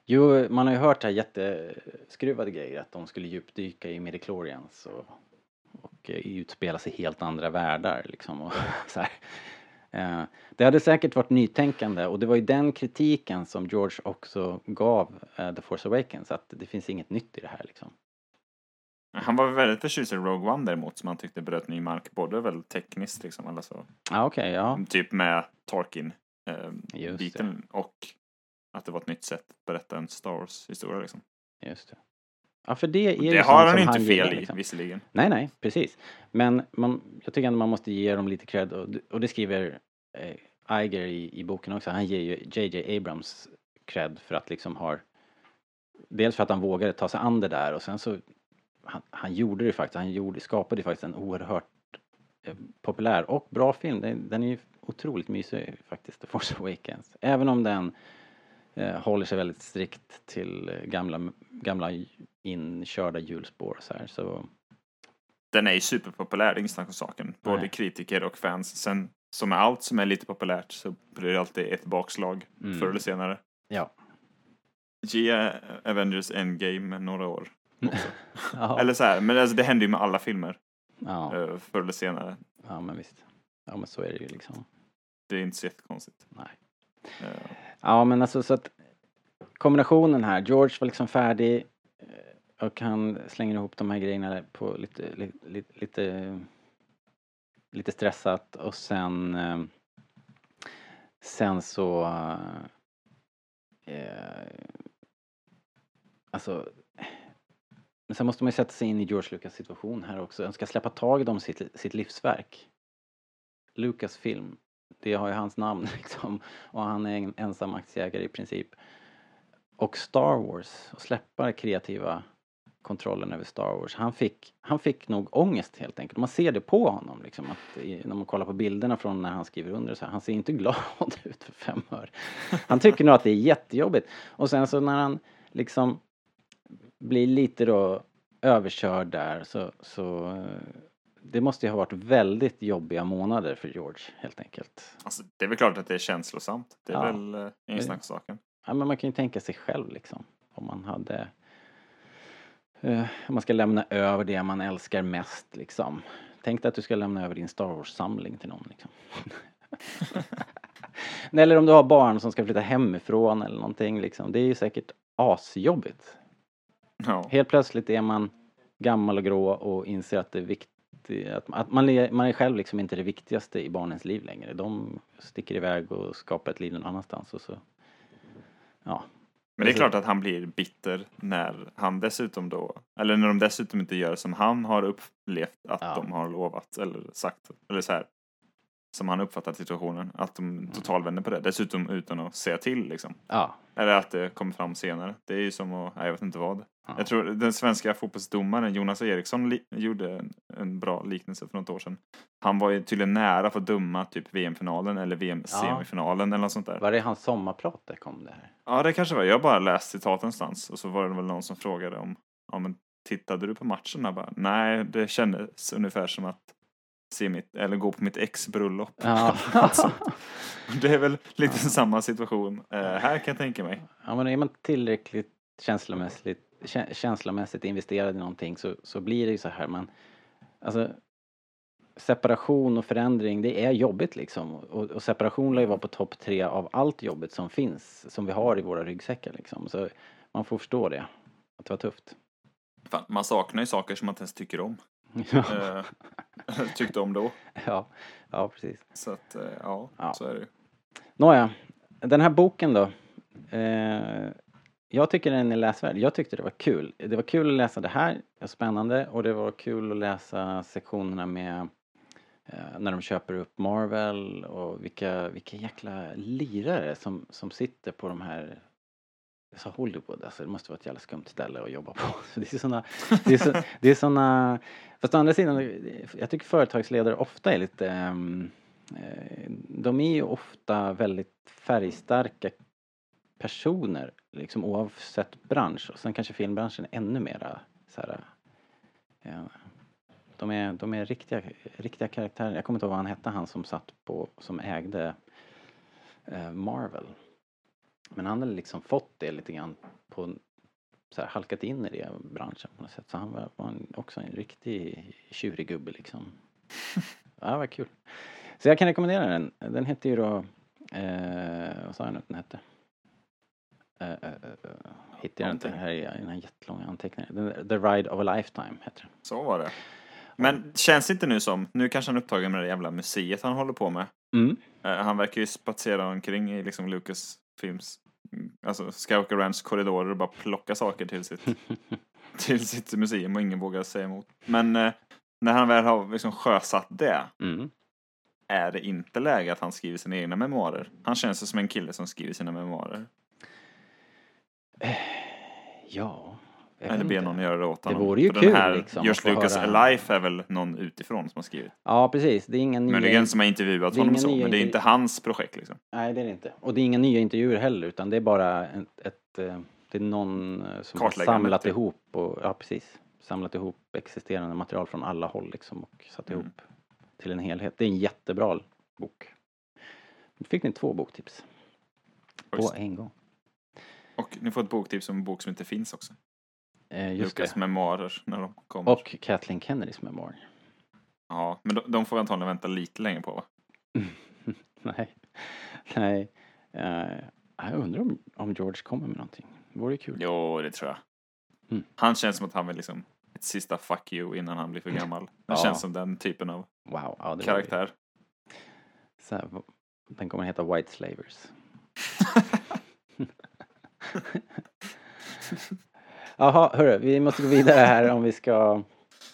Jo, man har ju hört här jätteskruvade grejer att de skulle djupdyka i midichlorians och, och eh, utspela sig i helt andra världar liksom och så här. Eh, Det hade säkert varit nytänkande och det var ju den kritiken som George också gav eh, The Force Awakens att det finns inget nytt i det här liksom. Han var väldigt förtjust i Rogue One däremot som han tyckte bröt ny mark. Både väl tekniskt liksom, eller så. Ja, okej, ja. Typ med Tarkin eh, biten och att det var ett nytt sätt att berätta en Star Wars historia liksom. Just det. Ja, för det är Det har han som inte fel gillar, i liksom. visserligen. Nej, nej, precis. Men man, jag tycker ändå man måste ge dem lite cred och, och det skriver eh, Iger i, i boken också. Han ger ju JJ Abrams cred för att liksom har Dels för att han vågade ta sig an det där och sen så han, han gjorde det faktiskt, han gjorde, skapade faktiskt en oerhört populär och bra film. Den, den är ju otroligt mysig faktiskt, The Force Awakens. Även om den eh, håller sig väldigt strikt till eh, gamla, gamla inkörda hjulspår så här. Så Den är ju superpopulär, det är inget snack om saken. Både Nej. kritiker och fans. Sen som med allt som är lite populärt så blir det alltid ett bakslag Mm. förr eller senare. ja, Ge Avengers Endgame några år. Ja, Eller så här, men alltså, det händer ju med alla filmer ja, eh, förr eller senare. ja, men visst. Ja, men så är det ju liksom. Det är inte så jättekonstigt. Nej. Eh, Ja, men alltså så att kombinationen här, George var liksom färdig eh, och han slänger ihop de här grejerna på lite, li, li, lite, lite stressat och sen eh, sen så alltså men sen måste man ju sätta sig in i George Lucas situation här också. Han ska släppa taget om sitt, sitt livsverk. Lucas film. Det har ju hans namn liksom. Och han är en ensam aktieägare i princip. Och Star Wars, och släppa den kreativa kontrollen över Star Wars. Han fick, han fick nog ångest helt enkelt. Man ser det på honom liksom. Att i, när man kollar på bilderna från när han skriver under så här, han ser inte glad ut för fem öre. Han tycker nog att det är jättejobbigt. Och sen så när han liksom blir lite då överkörd där så, så eh, det måste ju ha varit väldigt jobbiga månader för George helt enkelt. alltså, det är väl klart att det är känslosamt. Det är Ja. väl eh, ingen snack saken. Ja, men man kan ju tänka sig själv liksom. Om man hade... eh, om man ska lämna över det man älskar mest liksom. Tänk dig att du ska lämna över din Star Wars-samling till någon liksom. eller om du har barn som ska flytta hemifrån eller någonting liksom. Det är ju säkert asjobbigt. Ja. Helt plötsligt är man gammal och grå och inser att det är viktigt att, man, är, man är själv liksom inte det viktigaste i barnens liv längre. De sticker iväg och skapar ett liv någon annanstans och så Ja. Men det är klart att han blir bitter när han dessutom då, eller när de dessutom inte gör som han har upplevt att Ja. de har lovat eller sagt, eller så här. Som han uppfattat situationen, att de totalvänder på det. Dessutom utan att säga till liksom. Ja. Eller att det kommer fram senare. Det är ju som att, nej, jag vet inte vad. Ja. Jag tror den svenska fotbollsdomaren Jonas Eriksson gjorde en, en bra liknelse för något år sedan. Han var ju tydligen nära för att döma typ VM-finalen eller VM-semifinalen eller något sånt där. Var det hans sommarprat det kom det här? Ja, det kanske var. Jag har bara läst citat någonstans och så var det väl någon som frågade om, ja men tittade du på matchen? Jag bara, nej, det kändes ungefär som att se mitt, eller gå på mitt ex bröllop. Ja. Alltså, det är väl lite samma situation eh, här kan jag tänka mig. ja men är man tillräckligt känslomässigt, kä- känslomässigt investerad i någonting så, så blir det ju så här man Alltså Separation och förändring det är jobbigt liksom och, och separation lär ju vara på topp tre av allt jobbigt som finns som vi har i våra ryggsäckar liksom så man får förstå det att det var tufft. Fan, man saknar ju saker som man inte ens tycker om. Ja, Eh, tyckte om då. ja, ja precis. Så att, eh, ja, Ja. så är det ju. Nåja, den här boken då. Eh, jag tycker den är läsvärd. Jag tyckte det var kul. Det var kul att läsa det här, det spännande och det var kul att läsa sektionerna med eh, när de köper upp Marvel och vilka, vilka jäkla lirare som, som sitter på de här jag sa Hollywood, alltså det måste vara ett jävla skumt ställe att jobba på. Så det är såna, det är, så, det är såna, fast å andra sidan, jag tycker företagsledare ofta är lite, um, de är ju ofta väldigt färgstarka personer, liksom oavsett bransch. Och sen kanske filmbranschen är ännu mera så här, eh, de är, de är riktiga, riktiga karaktärer. Jag kommer inte ihåg vad han hette, han som satt på, som ägde eh, Marvel. Men han hade liksom fått det lite grann på, så här, halkat in i det branschen på något sätt. Så han var, var en, också en riktig tjurig gubbe liksom. Ja, det var kul. Så jag kan rekommendera den. Den heter ju då, eh, vad sa jag nu att den hette? Eh, eh, eh, hittar jag inte här i den här jättelånga anteckningen. The Ride of a Lifetime heter den. Så var det. Men känns det inte nu som, nu kanske han är upptagen med det jävla museet han håller på med. Mm. Eh, han verkar ju spatsera omkring i liksom Lucas films, mm, alltså Skywalker Ranch korridorer och bara plocka saker till sitt, till sitt museum och ingen vågar säga emot. Men eh, när han väl har liksom sjösatt det, Mm. är det inte läge att han skriver sina egna memoarer? Han känns ju som en kille som skriver sina memoarer. Ja. Jag Eller inte. någon göra det åt Det honom. vore ju För kul, den här liksom, George Lucas höra- Alive är väl någon utifrån som har skrivit. Ja, precis. Det är inga nya... Möjligen som har intervjuat det är honom så, men det är inte hans projekt liksom. Nej, det är det inte. Och det är inga nya intervjuer heller utan det är bara ett, ett eh, det är någon eh, som har samlat typ. ihop och, ja precis, samlat ihop existerande material från alla håll liksom och satt Mm. ihop till en helhet. Det är en jättebra bok. Nu fick ni två boktips på en gång. Och ni får ett boktips om en bok som inte finns också. Eh, Lucas det. memoarer när de kommer. Och Kathleen Kennedys memoir. Ja, men de, de får vi antagligen vänta lite längre på va? Nej. Nej. Eh, jag undrar om, om George kommer med någonting. Det vore kul. Jo, det tror jag. Mm. Han känns som att han vill liksom ett sista fuck you innan han blir för gammal. Det Ja. känns som den typen av Wow. Ja, karaktär. Så här, den kommer heta White Slavers. Jaha, hörru, vi måste gå vidare här om vi ska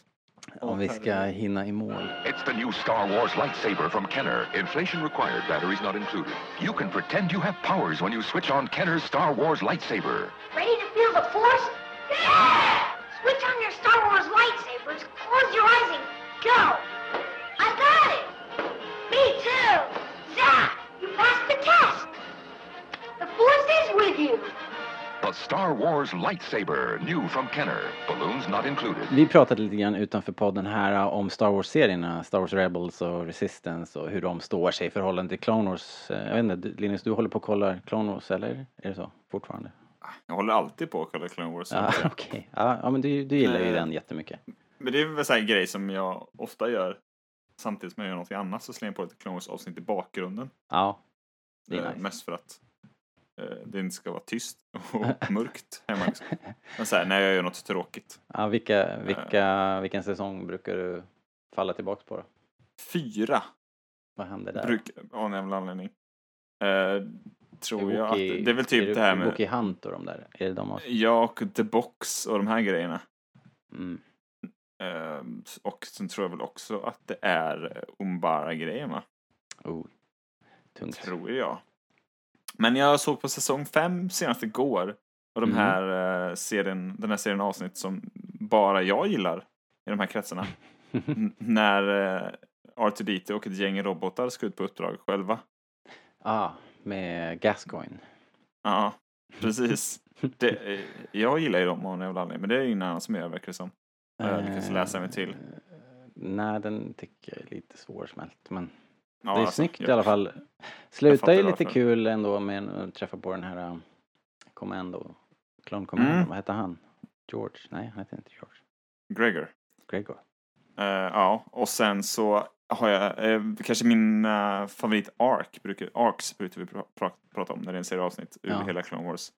om vi ska hinna i mål. It's the new Star Wars lightsaber from Kenner. Inflation required, batteries not included. You can pretend you have powers when you switch on Kenner's Star Wars lightsaber. Ready to feel the force? Yeah! Switch on your Star Wars lightsabers, close your eyes and go! I got it! Me too! Zap! You passed the test! The force is with you! The Star Wars lightsaber, new from Kenner. Balloons not included. Vi pratade lite grann utanför podden här uh, om Star Wars-serierna, Star Wars Rebels och Resistance och hur de står sig i förhållande till Clone Wars. Eh, Jag vet inte, du- Linus, du håller på att kolla Clone Wars eller? Är det så fortfarande? Jag håller alltid på att kolla Clone Wars. Ja, okej. Ja, ja, men du, du gillar ju Nej. den jättemycket. Men det är väl en grej som jag ofta gör samtidigt som jag gör någonting annat så slänger jag på lite Clone Wars avsnitt i bakgrunden. Ja. Det är Eh, nice. Mest för att eh, det inte ska vara tyst och mörkt hemma. Liksom. Men så här, när jag gör något tråkigt. Ja, vilka, vilka, vilken säsong brukar du falla tillbaks på då? Fyra Vad händer där? brukar, av en jävla anledning. Eh, tror jag att det, det är väl typ det här med Wookie Hunt och de där. Är det de också? jag och The Box och de här grejerna. Mm. Eh, och sen tror jag väl också att det är Umbara-grejen va? Oh. Tungt. Tror jag. Men jag såg på säsong fem senast igår. Och de Mm. här, eh, serien, den här serien avsnitt som bara jag gillar i de här kretsarna. När eh, R2D2 och ett gäng robotar ska ut på uppdrag själva. ah, med Gascoigne. Ja, precis. Det, eh, jag gillar ju dem av någon anledning, men det är ingen annan som gör verkar det som. Jag lyckas läsa mig till. Eh, Nej, den tycker jag är lite svårsmält. Men Ja, det är alltså, snyggt jag- i alla fall. Slutar ju lite varför. kul ändå med att träffa på den här um, Commando. Clone Commando, Mm. vad hette han? George? Nej, han hette inte George. Gregor. Gregor. Eh, ja, och sen så har jag eh, kanske min uh, favorit arc, brukar, arcs brukar vi pra, pra, prata om när det är en serie avsnitt ur Ja. hela Clone Wars.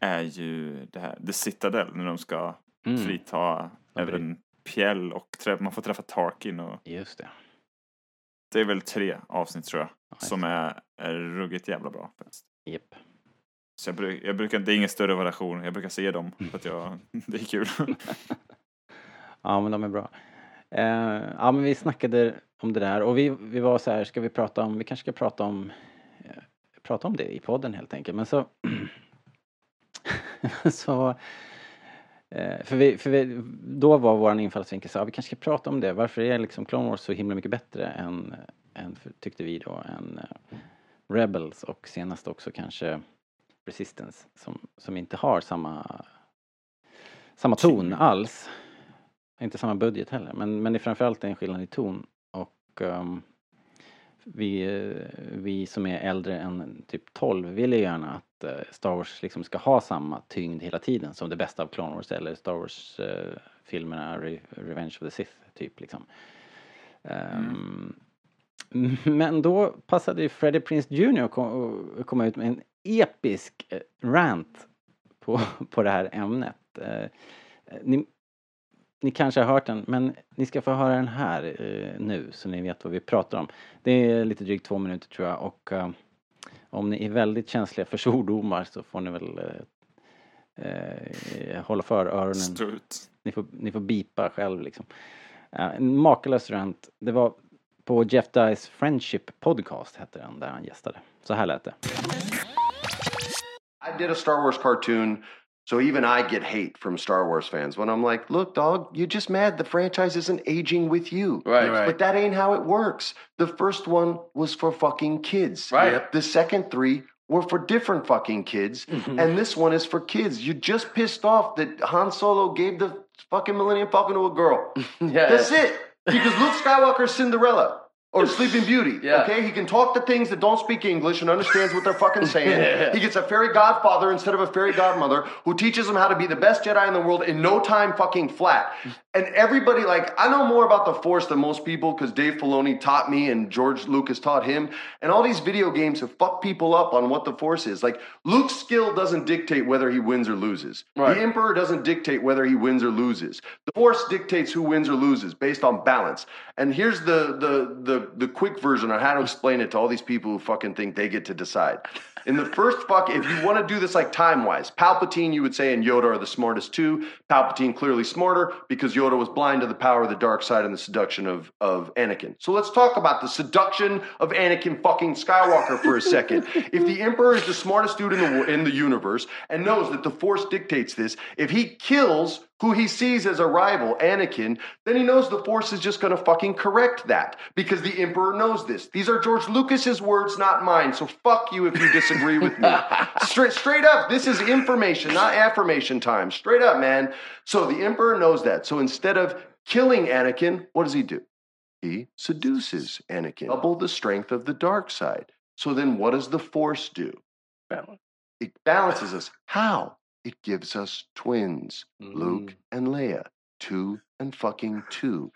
Är ju det här, The Citadel, när de ska Mm, frita även Pjäll och man får träffa Tarkin och Just det. Det är väl tre avsnitt tror jag Nice. som är, är ruggigt jävla bra. Japp. Så jag, bruk, jag brukar, det är ingen större variation, jag brukar se dem för att jag, det är kul. Ja, men de är bra. Eh, ja, men vi snackade om det där och vi, vi var så här, ska vi prata om, vi kanske ska prata om, eh, prata om det i podden helt enkelt. Men så, så, för vi, för vi, då var våran infallsvinkel så här, vi kanske ska prata om det. Varför är liksom Clone Wars så himla mycket bättre än, än tyckte vi då, än eh, Rebels och senast också kanske Resistance som, som inte har samma, samma ton alls. Inte samma budget heller, men, men det är framförallt en skillnad i ton. Och ehm, vi, vi som är äldre än typ 12 vill ju gärna att eh, Star Wars liksom ska ha samma tyngd hela tiden som det bästa av Clone Wars eller Star Wars-filmerna, eh, Re- Revenge of the Sith typ liksom. Ehm, Men då passade ju Freddie Prince Jr. att kom- komma ut med en episk eh, rant på, på det här ämnet. Uh, Ni, ni kanske har hört den, men ni ska få höra den här eh, nu så ni vet vad vi pratar om. Det är lite drygt två minuter tror jag och eh, om ni är väldigt känsliga för svordomar så får ni väl eh, eh, hålla för öronen. Stå ut. Ni får, ni får bipa själv liksom. Eh, en makalös rant. Det var på Jeff Dyes Friendship Podcast hette den där han gästade. Så här lät det. I did a Star Wars cartoon, so even I get hate from Star Wars fans when I'm like, look, dog, you're just mad the franchise isn't aging with you. Right. Right. But that ain't how it works. The first one was for fucking kids. Right. Yep. The second three were for different fucking kids. Mm-hmm. and this one is for kids. You're just pissed off that Han Solo gave the fucking Millennium Falcon to a girl. yeah. That's it. Because Luke Skywalker's Cinderella. Or Sleeping Beauty. Yeah. Okay, he can talk to things that don't speak English and understands what they're fucking saying. He gets a fairy godfather instead of a fairy godmother who teaches him how to be the best Jedi in the world in no time fucking flat. And everybody, like, I know more about the Force than most people because Dave Filoni taught me and George Lucas taught him. And all these video games have fucked people up on what the Force is. Like, Luke's skill doesn't dictate whether he wins or loses. Right. The Emperor doesn't dictate whether he wins or loses. The Force dictates who wins or loses based on balance. And here's the the the the quick version on how to explain it to all these people who fucking think they get to decide. In the first fuck, if you want to do this like time wise, Palpatine, you would say, and Yoda are the smartest two. Palpatine clearly smarter because Yoda was blind to the power of the dark side and the seduction of of Anakin. So let's talk about the seduction of Anakin fucking Skywalker for a second. if the Emperor is the smartest dude in the in the universe and knows that the Force dictates this, if he kills who he sees as a rival, Anakin, then he knows the Force is just going to fucking correct that because the Emperor knows this. These are George Lucas's words, not mine. So fuck you if you disagree with me. straight, straight up, this is information, not affirmation time. Straight up, man. So the Emperor knows that. So instead of killing Anakin, what does he do? He seduces Anakin. Double the strength of the dark side. So then what does the Force do? Balance. It balances us. How? It gives us twins, Luke mm. and Leia, two and fucking two.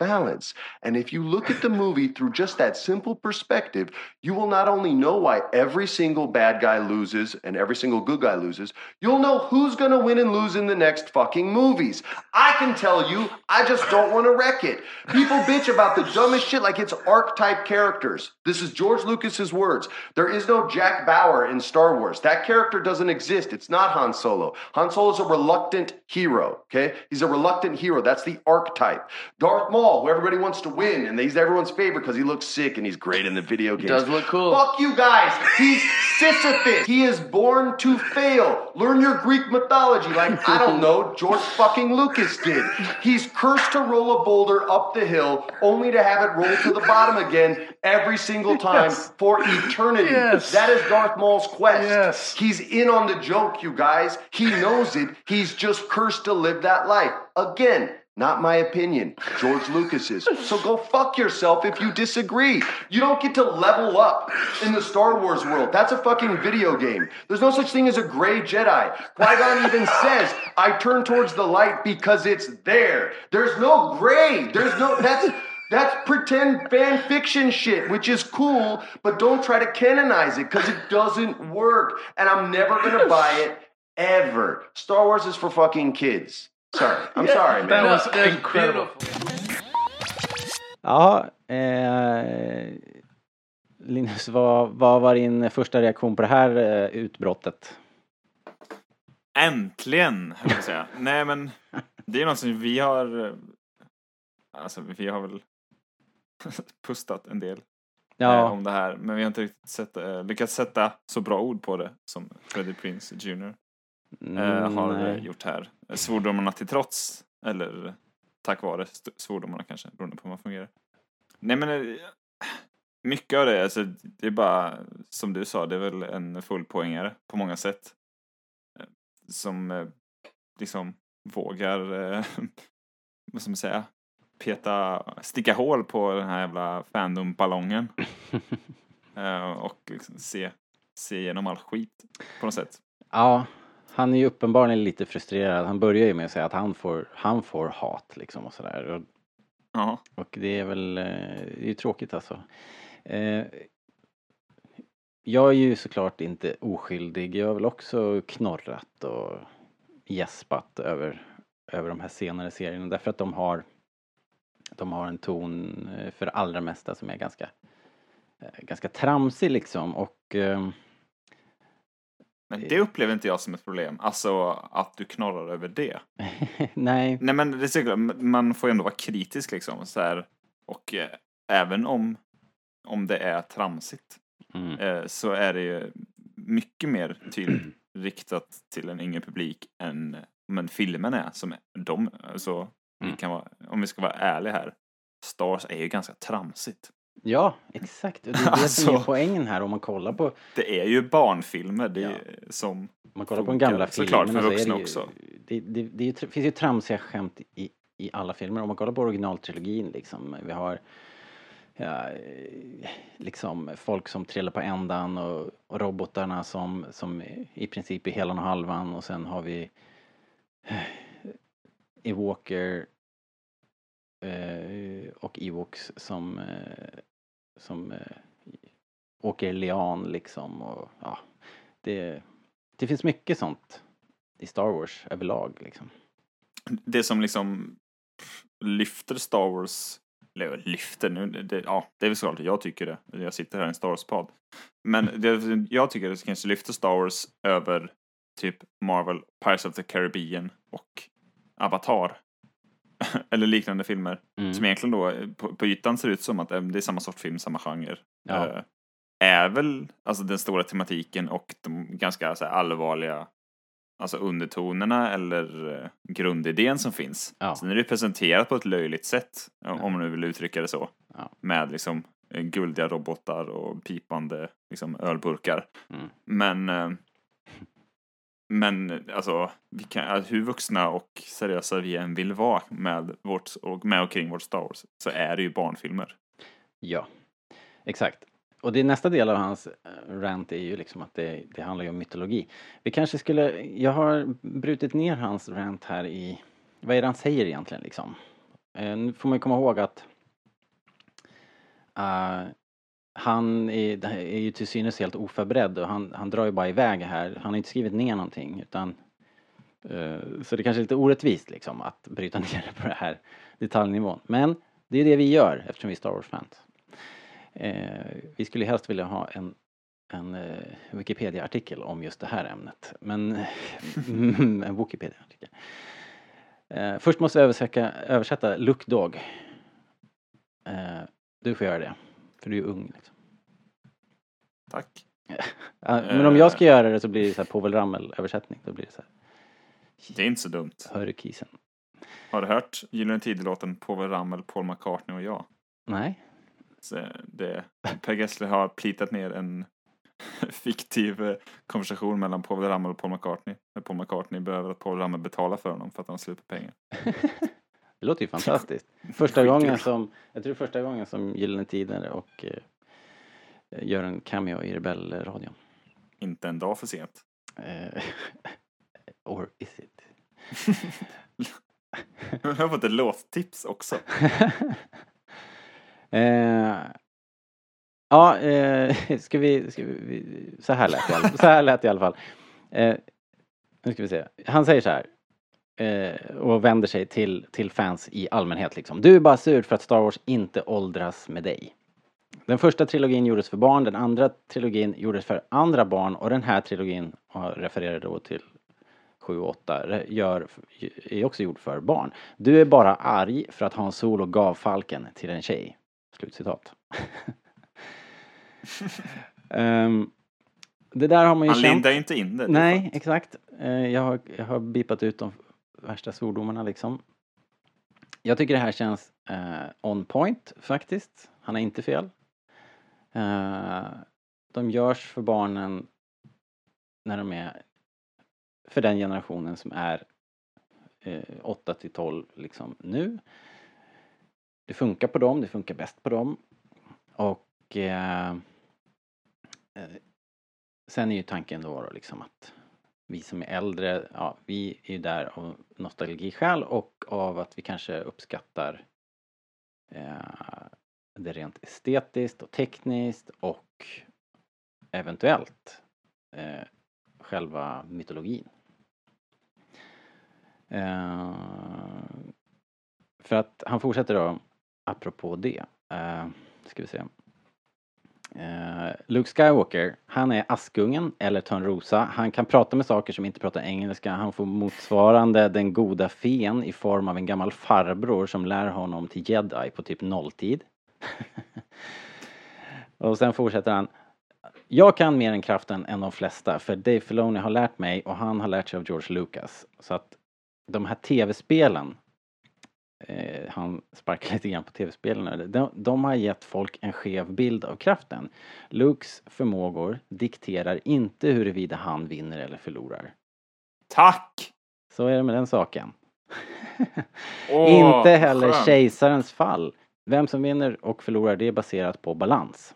Balance. And if you look at the movie through just that simple perspective, you will not only know why every single bad guy loses and every single good guy loses, you'll know who's going to win and lose in the next fucking movies. I can tell you, I just don't want to wreck it. People bitch about the dumbest shit like it's archetype characters. This is George Lucas's words. There is no Jack Bauer in Star Wars. That character doesn't exist. It's not Han Solo. Han Solo is a reluctant hero, okay? He's a reluctant hero. That's the archetype. Darth Maul, who everybody wants to win, and he's everyone's favorite because he looks sick and he's great in the video game. Does look cool. Fuck you guys. He's Sisyphus. He is born to fail. Learn your Greek mythology like, I don't know, George fucking Lucas did. He's cursed to roll a boulder up the hill only to have it roll to the bottom again every single time for eternity. Yes. That is Darth Maul's quest. Yes. He's in on the joke, you guys. He knows it. He's just cursed to live that life. Again, not my opinion. George Lucas's. So go fuck yourself if you disagree. You don't get to level up in the Star Wars world. That's a fucking video game. There's no such thing as a gray Jedi. Qui Gon even says, I turn towards the light because it's there. There's no gray. There's no, that's. That's pretend fan fiction shit, which is cool, but don't try to canonize it because it doesn't work. And I'm never gonna buy it ever. Star Wars is for fucking kids. Sorry. I'm sorry, man. That was incredible. Ja, eh, Linus, vad, vad var din första reaktion på det här eh, utbrottet? Äntligen, höll jag säga. Nej men, det är något som vi har... eh, Alltså, vi har väl pustat en del eh, Ja, om det här. Men vi har inte riktigt sett, eh, lyckats sätta så bra ord på det som Freddie Prince Jr. eh, mm, har nej. gjort här. Eh, Svordomarna till trots, eller tack vare svordomarna kanske, beroende på hur man fungerar. Nej men, eh, mycket av det, alltså, det är bara, som du sa, det är väl en fullpoängare på många sätt. Som liksom vågar, eh, vad ska man säga, peta, sticka hål på den här jävla fandom-ballongen. Eh, och liksom se, se igenom all skit på något sätt. Ja, han är ju uppenbarligen lite frustrerad. Han börjar ju med att säga att han får, han får hat liksom och sådär. Och, Ja. och det är väl, eh, det är ju tråkigt alltså. Eh, jag är ju såklart inte oskyldig. Jag har väl också knorrat och gäspat över, över de här senare serierna därför att de har de har en ton eh, för det allra mesta som är ganska eh, ganska tramsig liksom och ehm, Men det upplever inte jag som ett problem. Alltså att du knorrar över det. nej, Nej men det är säkert, man får ju ändå vara kritisk liksom. Så här. Och eh, även om, om det är tramsigt mm, eh, så är det ju mycket mer till riktat till en yngre publik än men filmen är. Som de, alltså, vi Mm. kan vara, om vi ska vara ärliga här. Stars är ju ganska tramsigt. Ja exakt. Det är det som är Alltså. poängen här om man kollar på Det är ju barnfilmer det Ja. som om man kollar på de gamla såklart filmerna för så är vuxna det ju, också. det, det, det tr- finns ju tramsiga skämt i, i alla filmer. Om man kollar på originaltrilogin liksom. Vi har ja, liksom folk som trillar på ändan och, och robotarna som, som i princip är helan och halvan och sen har vi Ewoker eh, och Ewoks som, eh, som eh, åker lian liksom och ja, det, det finns mycket sånt i Star Wars överlag liksom. Det som liksom lyfter Star Wars, eller lyfter nu, det, ja, det är väl såklart jag tycker det. Jag sitter här i en Star Wars-podd. Men det, jag tycker det kanske lyfter Star Wars över typ Marvel, Pirates of the Caribbean och Avatar. eller liknande filmer. Mm. Som egentligen då eh, på, på ytan ser ut som att eh, det är samma sorts film, samma genre. Ja. Eh, är väl alltså den stora tematiken och de ganska så här, allvarliga alltså undertonerna eller eh, grundidén som finns. Ja. Sen är det presenterat på ett löjligt sätt, om Ja. om man nu vill uttrycka det så. Ja. Med liksom guldiga robotar och pipande liksom, ölburkar. Mm. Men eh, men alltså, vi kan, alltså, hur vuxna och seriösa vi än vill vara med, vårt, och med och kring vårt Star Wars så är det ju barnfilmer. Ja, exakt. Och det nästa del av hans eh, rant är ju liksom att det, det handlar ju om mytologi. Vi kanske skulle, jag har brutit ner hans rant här i, vad är det han säger egentligen liksom? Eh, Nu får man ju komma ihåg att uh, han är, är ju till synes helt oförberedd och han, han drar ju bara iväg här. Han har inte skrivit ner någonting utan eh, så det kanske är lite orättvist liksom att bryta ner det på den här detaljnivån. Men det är det vi gör eftersom vi är Star Wars-fans. Eh, vi skulle helst vilja ha en, en eh, Wikipedia-artikel om just det här ämnet. Men en Wikipedia-artikel. Eh, först måste vi översätta, översätta Look Dog. Eh, du får göra det. För du är ung liksom. Tack. Men om jag ska göra det så blir det så här Povel Ramel-översättning. Då blir det så här. Det är inte så dumt. Hörru kisen. Har du hört Gyllene Tider-låten Povel Ramel, Paul McCartney och jag? Nej. Så det, Per Gessle har plitat ner en fiktiv eh, konversation mellan Povel Ramel och Paul McCartney. När Paul McCartney behöver att Paul Ramel betalar för honom för att han har slut på pengar. Det låter ju fantastiskt. Första gången som, jag tror första gången som Gyllene Tider och eh, gör en cameo i Rebellradion. Inte en dag för sent. Eh, or is it? Jag har fått ett låttips också. eh, ja, eh, ska vi, ska vi, så här lät det i alla, så här lät det i alla fall. Eh, nu ska vi se. Han säger så här. Eh, och vänder sig till, till fans i allmänhet liksom. Du är bara sur för att Star Wars inte åldras med dig. Den första trilogin gjordes för barn, den andra trilogin gjordes för andra barn och den här trilogin, och refererar då till 7 och 8, gör, är också gjord för barn. Du är bara arg för att Han Solo gav falken till en tjej. Slutcitat. Ehm, det där har man ju Han känt. lindar inte in det. Nej, exakt. Eh, Jag har, jag har bipat ut de värsta svordomarna liksom. Jag tycker det här känns eh, on point faktiskt. Han har inte fel. Eh, de görs för barnen när de är för den generationen som är eh, 8 till 12 liksom nu. Det funkar på dem, det funkar bäst på dem. Och eh, eh, sen är ju tanken då, då liksom att vi som är äldre, ja, vi är ju där av nostalgiskäl och av att vi kanske uppskattar eh, det rent estetiskt och tekniskt och eventuellt eh, själva mytologin. Eh, för att han fortsätter då, apropå det, eh, ska vi se. Uh, Luke Skywalker, han är Askungen eller Törnrosa. Han kan prata med saker som inte pratar engelska. Han får motsvarande den goda fen i form av en gammal farbror som lär honom till jedi på typ nolltid. och sen fortsätter han. Jag kan mer än kraften än de flesta för Dave Filoni har lärt mig och han har lärt sig av George Lucas. Så att de här tv-spelen eh, han sparkar lite grann på tv-spelen. De, de har gett folk en skev bild av kraften. Lukes förmågor dikterar inte huruvida han vinner eller förlorar. Tack! Så är det med den saken. Åh, inte heller skönt. kejsarens fall vem som vinner och förlorar det är baserat på balans.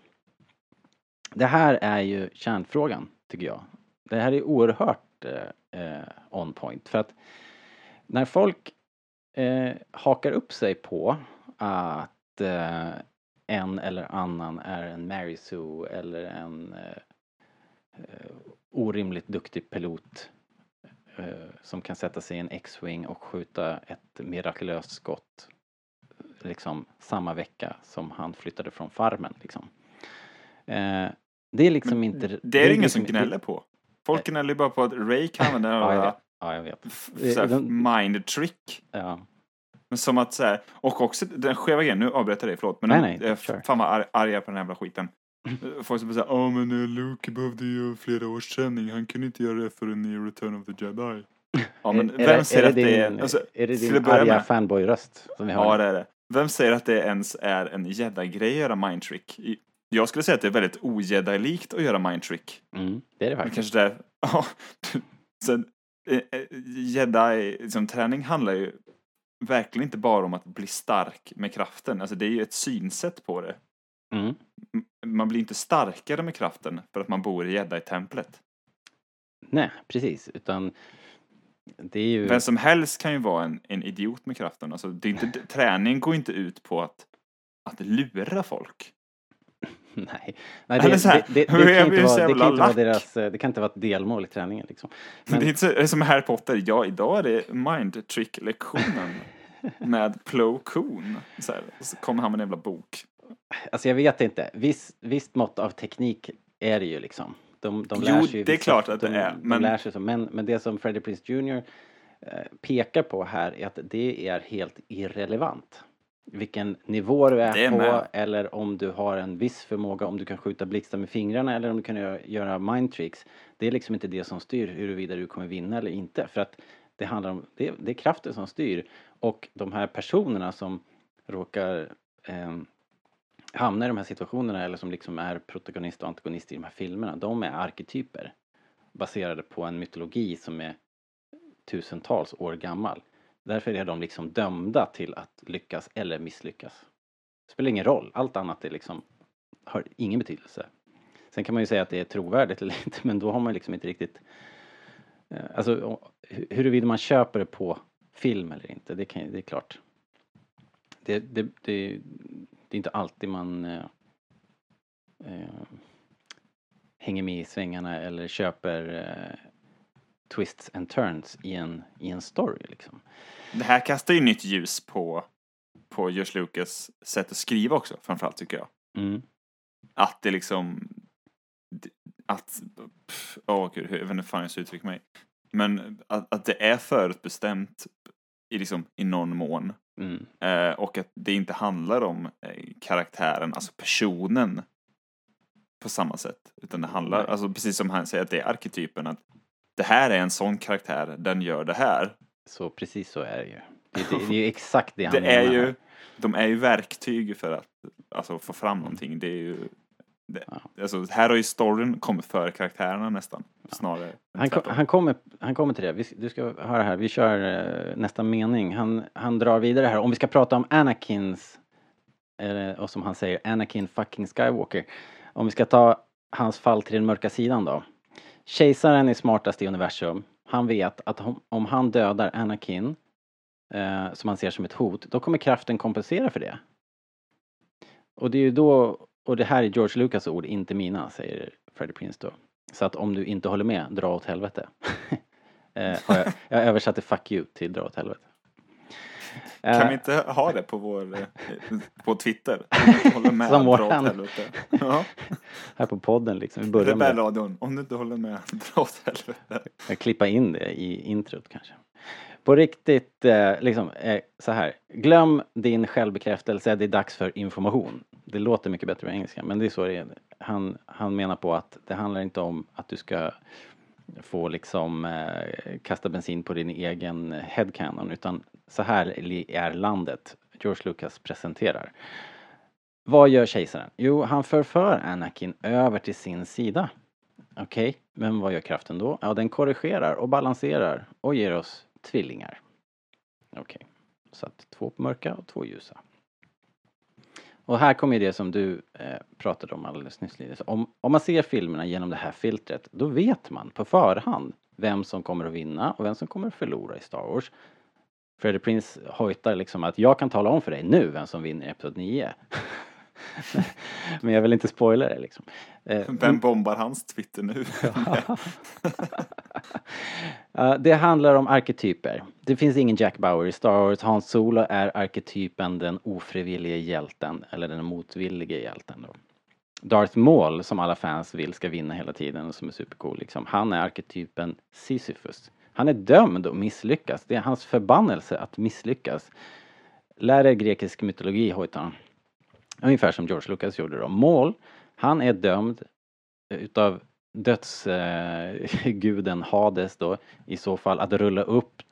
Det här är ju kärnfrågan, tycker jag. Det här är oerhört eh, eh, on point. För att när folk eh, hakar upp sig på att eh, en eller annan är en Mary Sue eller en eh, eh, orimligt duktig pilot eh, som kan sätta sig i en X-Wing och skjuta ett mirakulöst skott liksom samma vecka som han flyttade från farmen liksom. Eh, det är liksom Men inte... Det är det ingen liksom- som gnäller på. Folk gnäller ju bara på att Ray kan använda den här. Ja, jag vet. f- Det- så här de- mind trick. Ja. Men som att så här, och också den skeva grejen, nu avbryter jag dig, förlåt. Men Nej, nej, jag är kör. fan vad arg, är på den här jävla skiten. Folk som säger ja men eh, Luke behövde ju flera års träning, han kunde inte göra det förrän i Return of the Jedi. Ja men är, vem det- säger är att det är... Alltså, är det din arga med- fanboy-röst som vi har? Ja det är det. Vem säger att det ens är en jedi-grej att göra mind trick? I- Jag skulle säga att det är väldigt o-jedi-likt att göra mind trick. Mm, det är det Men faktiskt. kanske det, ja. Sen, eh, eh, jedi, liksom, träning handlar ju verkligen inte bara om att bli stark med kraften. Alltså det är ju ett synsätt på det. Mm. Man blir inte starkare med kraften för att man bor i jedi-templet. Nej, precis. Utan det är ju... Vem som helst kan ju vara en, en idiot med kraften. Alltså, det är inte, träning går inte ut på att, att lura folk. Nej, Nej det, så här, det, det, det, kan är inte vara, det kan inte vara deras, eh, det kan inte vara ett delmål i träningen liksom. Men- Det är inte så, det är som Harry Potter. Ja, idag är det mind trick-lektionen med Plo Koon. Så, här, så kommer han med en jävla bok. Alltså jag vet inte. Viss, visst mått av teknik är det ju liksom. De, de Jo, lär sig ju det är vissa- klart att det de, är, De men- lär sig så. Men, men det som Freddie Prinze Jr. eh, pekar på här är att det är helt irrelevant. Vilken nivå du är, är på med. eller om du har en viss förmåga, om du kan skjuta blixtar med fingrarna eller om du kan göra, göra mind tricks. Det är liksom inte det som styr huruvida du kommer vinna eller inte. För att det handlar om, det, det är kraften som styr. Och de här personerna som råkar ehm, hamnar i de här situationerna eller som liksom är protagonist och antagonist i de här filmerna, de är arketyper baserade på en mytologi som är tusentals år gammal. Därför är de liksom dömda till att lyckas eller misslyckas. Det spelar ingen roll, allt annat är liksom, har ingen betydelse. Sen kan man ju säga att det är trovärdigt eller inte, men då har man liksom inte riktigt eh, Alltså huruvida man köper det på film eller inte, det, kan, det är klart. Det, det, det, det är inte alltid man eh, eh, hänger med i svängarna eller köper eh, twists and turns i en, i en story liksom. Det här kastar ju nytt ljus på, på George Lucas sätt att skriva också, framförallt tycker jag. Mm. Att det liksom... Att... Åh gud, hur- jag vet inte fan jag ska uttrycka mig. Men att, att det är förutbestämt i, liksom, i någon mån. Mm. Eh, och att det inte handlar om eh, karaktären, alltså personen på samma sätt. Utan det handlar, alltså precis som han säger, att det är arketypen. Att det här är en sån karaktär, den gör det här. Så precis så är det ju. Det, det, det är ju exakt det han Det är menar ju, här. de är ju verktyg för att alltså, få fram någonting. Det är ju, det, Ja. alltså, här har ju storyn kommit före karaktärerna nästan. Snarare än Han, kom, han, kommer, han kommer till det. Vi, du ska höra här. Vi kör eh, nästa mening. Han, han drar vidare här. Om vi ska prata om Anakins, eh, och som han säger, Anakin fucking Skywalker. Om vi ska ta hans fall till den mörka sidan då. Kejsaren är smartast i universum. Han vet att om, han dödar Anakin, eh, som han ser som ett hot, då kommer kraften kompensera för det. Och det är ju då, och det här är George Lucas ord, inte mina, säger Freddie Prince då. Så att om du inte håller med, dra åt helvete. eh, jag, jag översatte fuck you till dra åt helvete. Kan Eh, vi inte ha det på vår, eh, på Twitter? Håller med, Som våran. helvete. Ja. Här på podden liksom, vi börjar med. Rebellradion, om du inte håller med, dra åt helvete. Jag klippa in det i introt kanske. På riktigt, eh, liksom, så här. Glöm din självbekräftelse, det är dags för information. Det låter mycket bättre på engelska, men det är så det är. Han, han menar på att det handlar inte om att du ska få liksom eh, kasta bensin på din egen headcanon, utan så här är landet. George Lucas presenterar. Vad gör kejsaren? Jo, han förför Anakin över till sin sida. Okej, men vad gör kraften då? Ja, den korrigerar och balanserar och ger oss tvillingar. Okej, så att två mörka och två ljusa. Och här kommer ju det som du eh, pratade om alldeles nyss Linus. Om, om man ser filmerna genom det här filtret, då vet man på förhand vem som kommer att vinna och vem som kommer att förlora i Star Wars. Freddie Prince hojtar liksom att jag kan tala om för dig nu vem som vinner i Episod 9. Men jag vill inte spoila det liksom. Eh, Vem bombar hans Twitter nu? Eh, det handlar om arketyper. Det finns ingen Jack Bauer i Star Wars. Hans Solo är arketypen den ofrivillige hjälten, eller den motvillige hjälten då. Darth Maul, som alla fans vill ska vinna hela tiden och som är supercool liksom. Han är arketypen Sisyphus. Han är dömd att misslyckas. Det är hans förbannelse att misslyckas. Lär er grekisk mytologi, hojtar han. Ungefär som George Lucas gjorde då. Maul, han är dömd eh, utav dödsguden eh, Hades då i så fall att rulla upp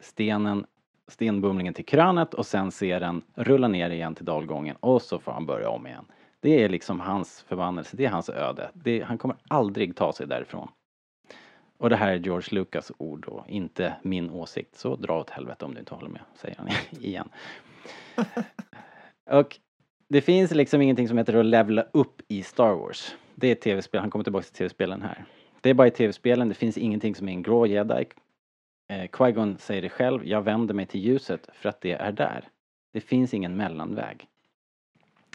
stenen, stenbumlingen till krönet och sen se den rulla ner igen till dalgången och så får han börja om igen. Det är liksom hans förbannelse, det är hans öde. Det, han kommer aldrig ta sig därifrån. Och det här är George Lucas ord då, inte min åsikt. Så dra åt helvete om du inte håller med, säger han igen. Och det finns liksom ingenting som heter att levla upp i Star Wars. Det är tv-spel, han kommer tillbaka till tv-spelen här. Det är bara i tv-spelen, det finns ingenting som är en grå jedi. Eh, Qui-Gon säger det själv, jag vänder mig till ljuset för att det är där. Det finns ingen mellanväg.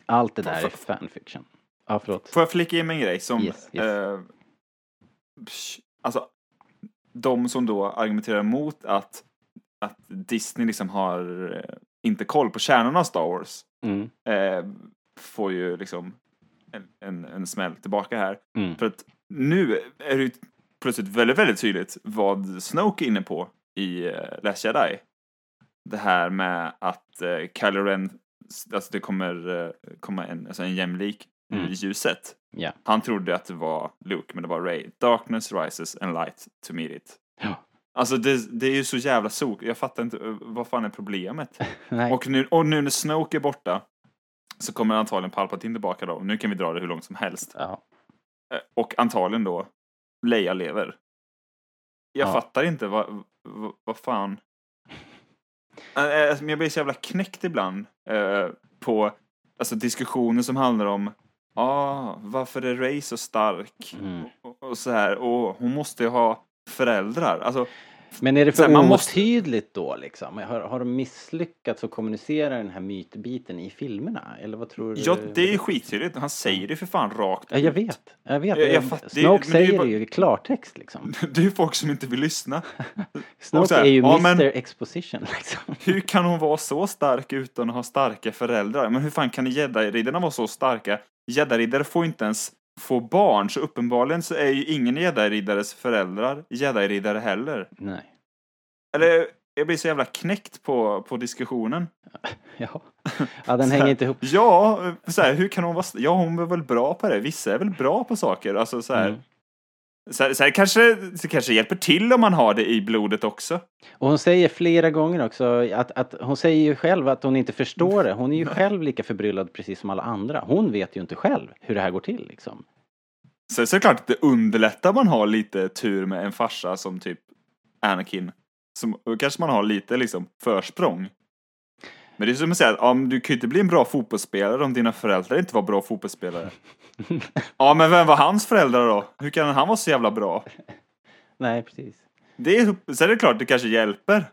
Allt det där är fanfiction. Ja, förlåt. Får jag flika in med en grej som... Yes, yes. Eh, alltså, de som då argumenterar emot att, att Disney liksom har eh, inte koll på kärnan av Star Wars Mm, eh, får ju liksom en, en, en smäll tillbaka här. mm, För att nu är det ju plötsligt väldigt, väldigt tydligt vad Snoke är inne på i uh, Last Jedi. Det här med att uh, Kylo Ren, alltså det kommer uh, komma en, alltså en jämlik Mm. i ljuset. ja. Han trodde att det var Luke, men det var Ray. Darkness rises and light to meet it. Ja. Alltså det, det är ju så jävla sok. Jag fattar inte, uh, vad fan är problemet? Och nu, och nu när Snoke är borta så kommer antagligen Palpatine tillbaka då. Nu kan vi dra det hur långt som helst. Ja. Eh, Och antagligen då Leia lever. Jag Ja. fattar inte vad, vad, vad fan. Eh, eh, alltså, Jag blir så jävla knäckt ibland eh, på alltså, diskussioner som handlar om ah, varför är Ray så stark? Mm. Och, och så här, och hon måste ju ha föräldrar. Alltså, Men är det för man måste- otydligt då liksom? Har, har de misslyckats att kommunicera den här mytbiten i filmerna? Eller vad tror du? ja, det är ju skittydligt. Han säger det för fan rakt Ja, jag ut. vet. Jag vet. Jag- jag fatt- det är- Snoke det säger bara- det ju i klartext liksom. Det är ju folk som inte vill lyssna. Snoke här, är ju ja, Mr men- Exposition liksom. Hur kan hon vara så stark utan att ha starka föräldrar? Men hur fan kan jedi-riddarna vara så starka? Jedi-riddare får inte ens få barn, så uppenbarligen så är ju ingen jedi-riddares föräldrar jedi-riddare heller. Nej. Eller, jag blir så jävla knäckt på, på diskussionen. Ja. ja, den hänger inte ihop. Ja, så här, hur kan hon vara... Ja, hon är väl bra på det. Vissa är väl bra på saker. Alltså så här... Mm. Så så här kanske, det kanske hjälper till om man har det i blodet också. Och hon säger flera gånger också att, att hon säger ju själv att hon inte förstår det. Hon är ju själv lika förbryllad precis som alla andra. Hon vet ju inte själv hur det här går till liksom. Sen så är det klart att det underlättar man har lite tur med en farsa som typ Anakin. Som, kanske man har lite liksom försprång. Men det är som att säga att ja, men du kan ju inte bli en bra fotbollsspelare om dina föräldrar inte var bra fotbollsspelare. ja, men vem var hans föräldrar då? Hur kan han vara så jävla bra? Nej, precis. Det är, sen är det klart det kanske hjälper.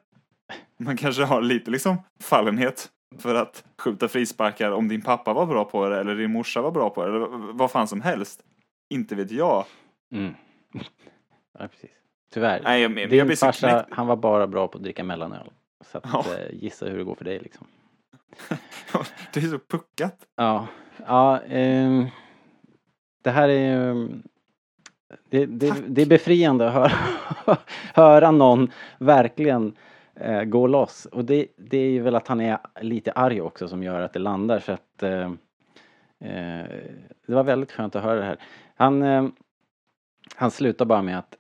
Man kanske har lite liksom fallenhet för att skjuta frisparkar om din pappa var bra på det eller din morsa var bra på det eller vad fan som helst. Inte vet jag. Mm. Ja, precis. Tyvärr. Nej, jag, jag, Din jag farsa, han var bara bra på att dricka mellanöl. Så att, Ja. eh, gissa hur det går för dig liksom. Det är så puckat. Ja, ja ehm, det här är ehm, det, det, det är befriande att höra, höra någon verkligen eh, gå loss. Och det, det är ju väl att han är lite arg också som gör att det landar så att eh, eh, det var väldigt skönt att höra det här. Han, eh, han slutar bara med att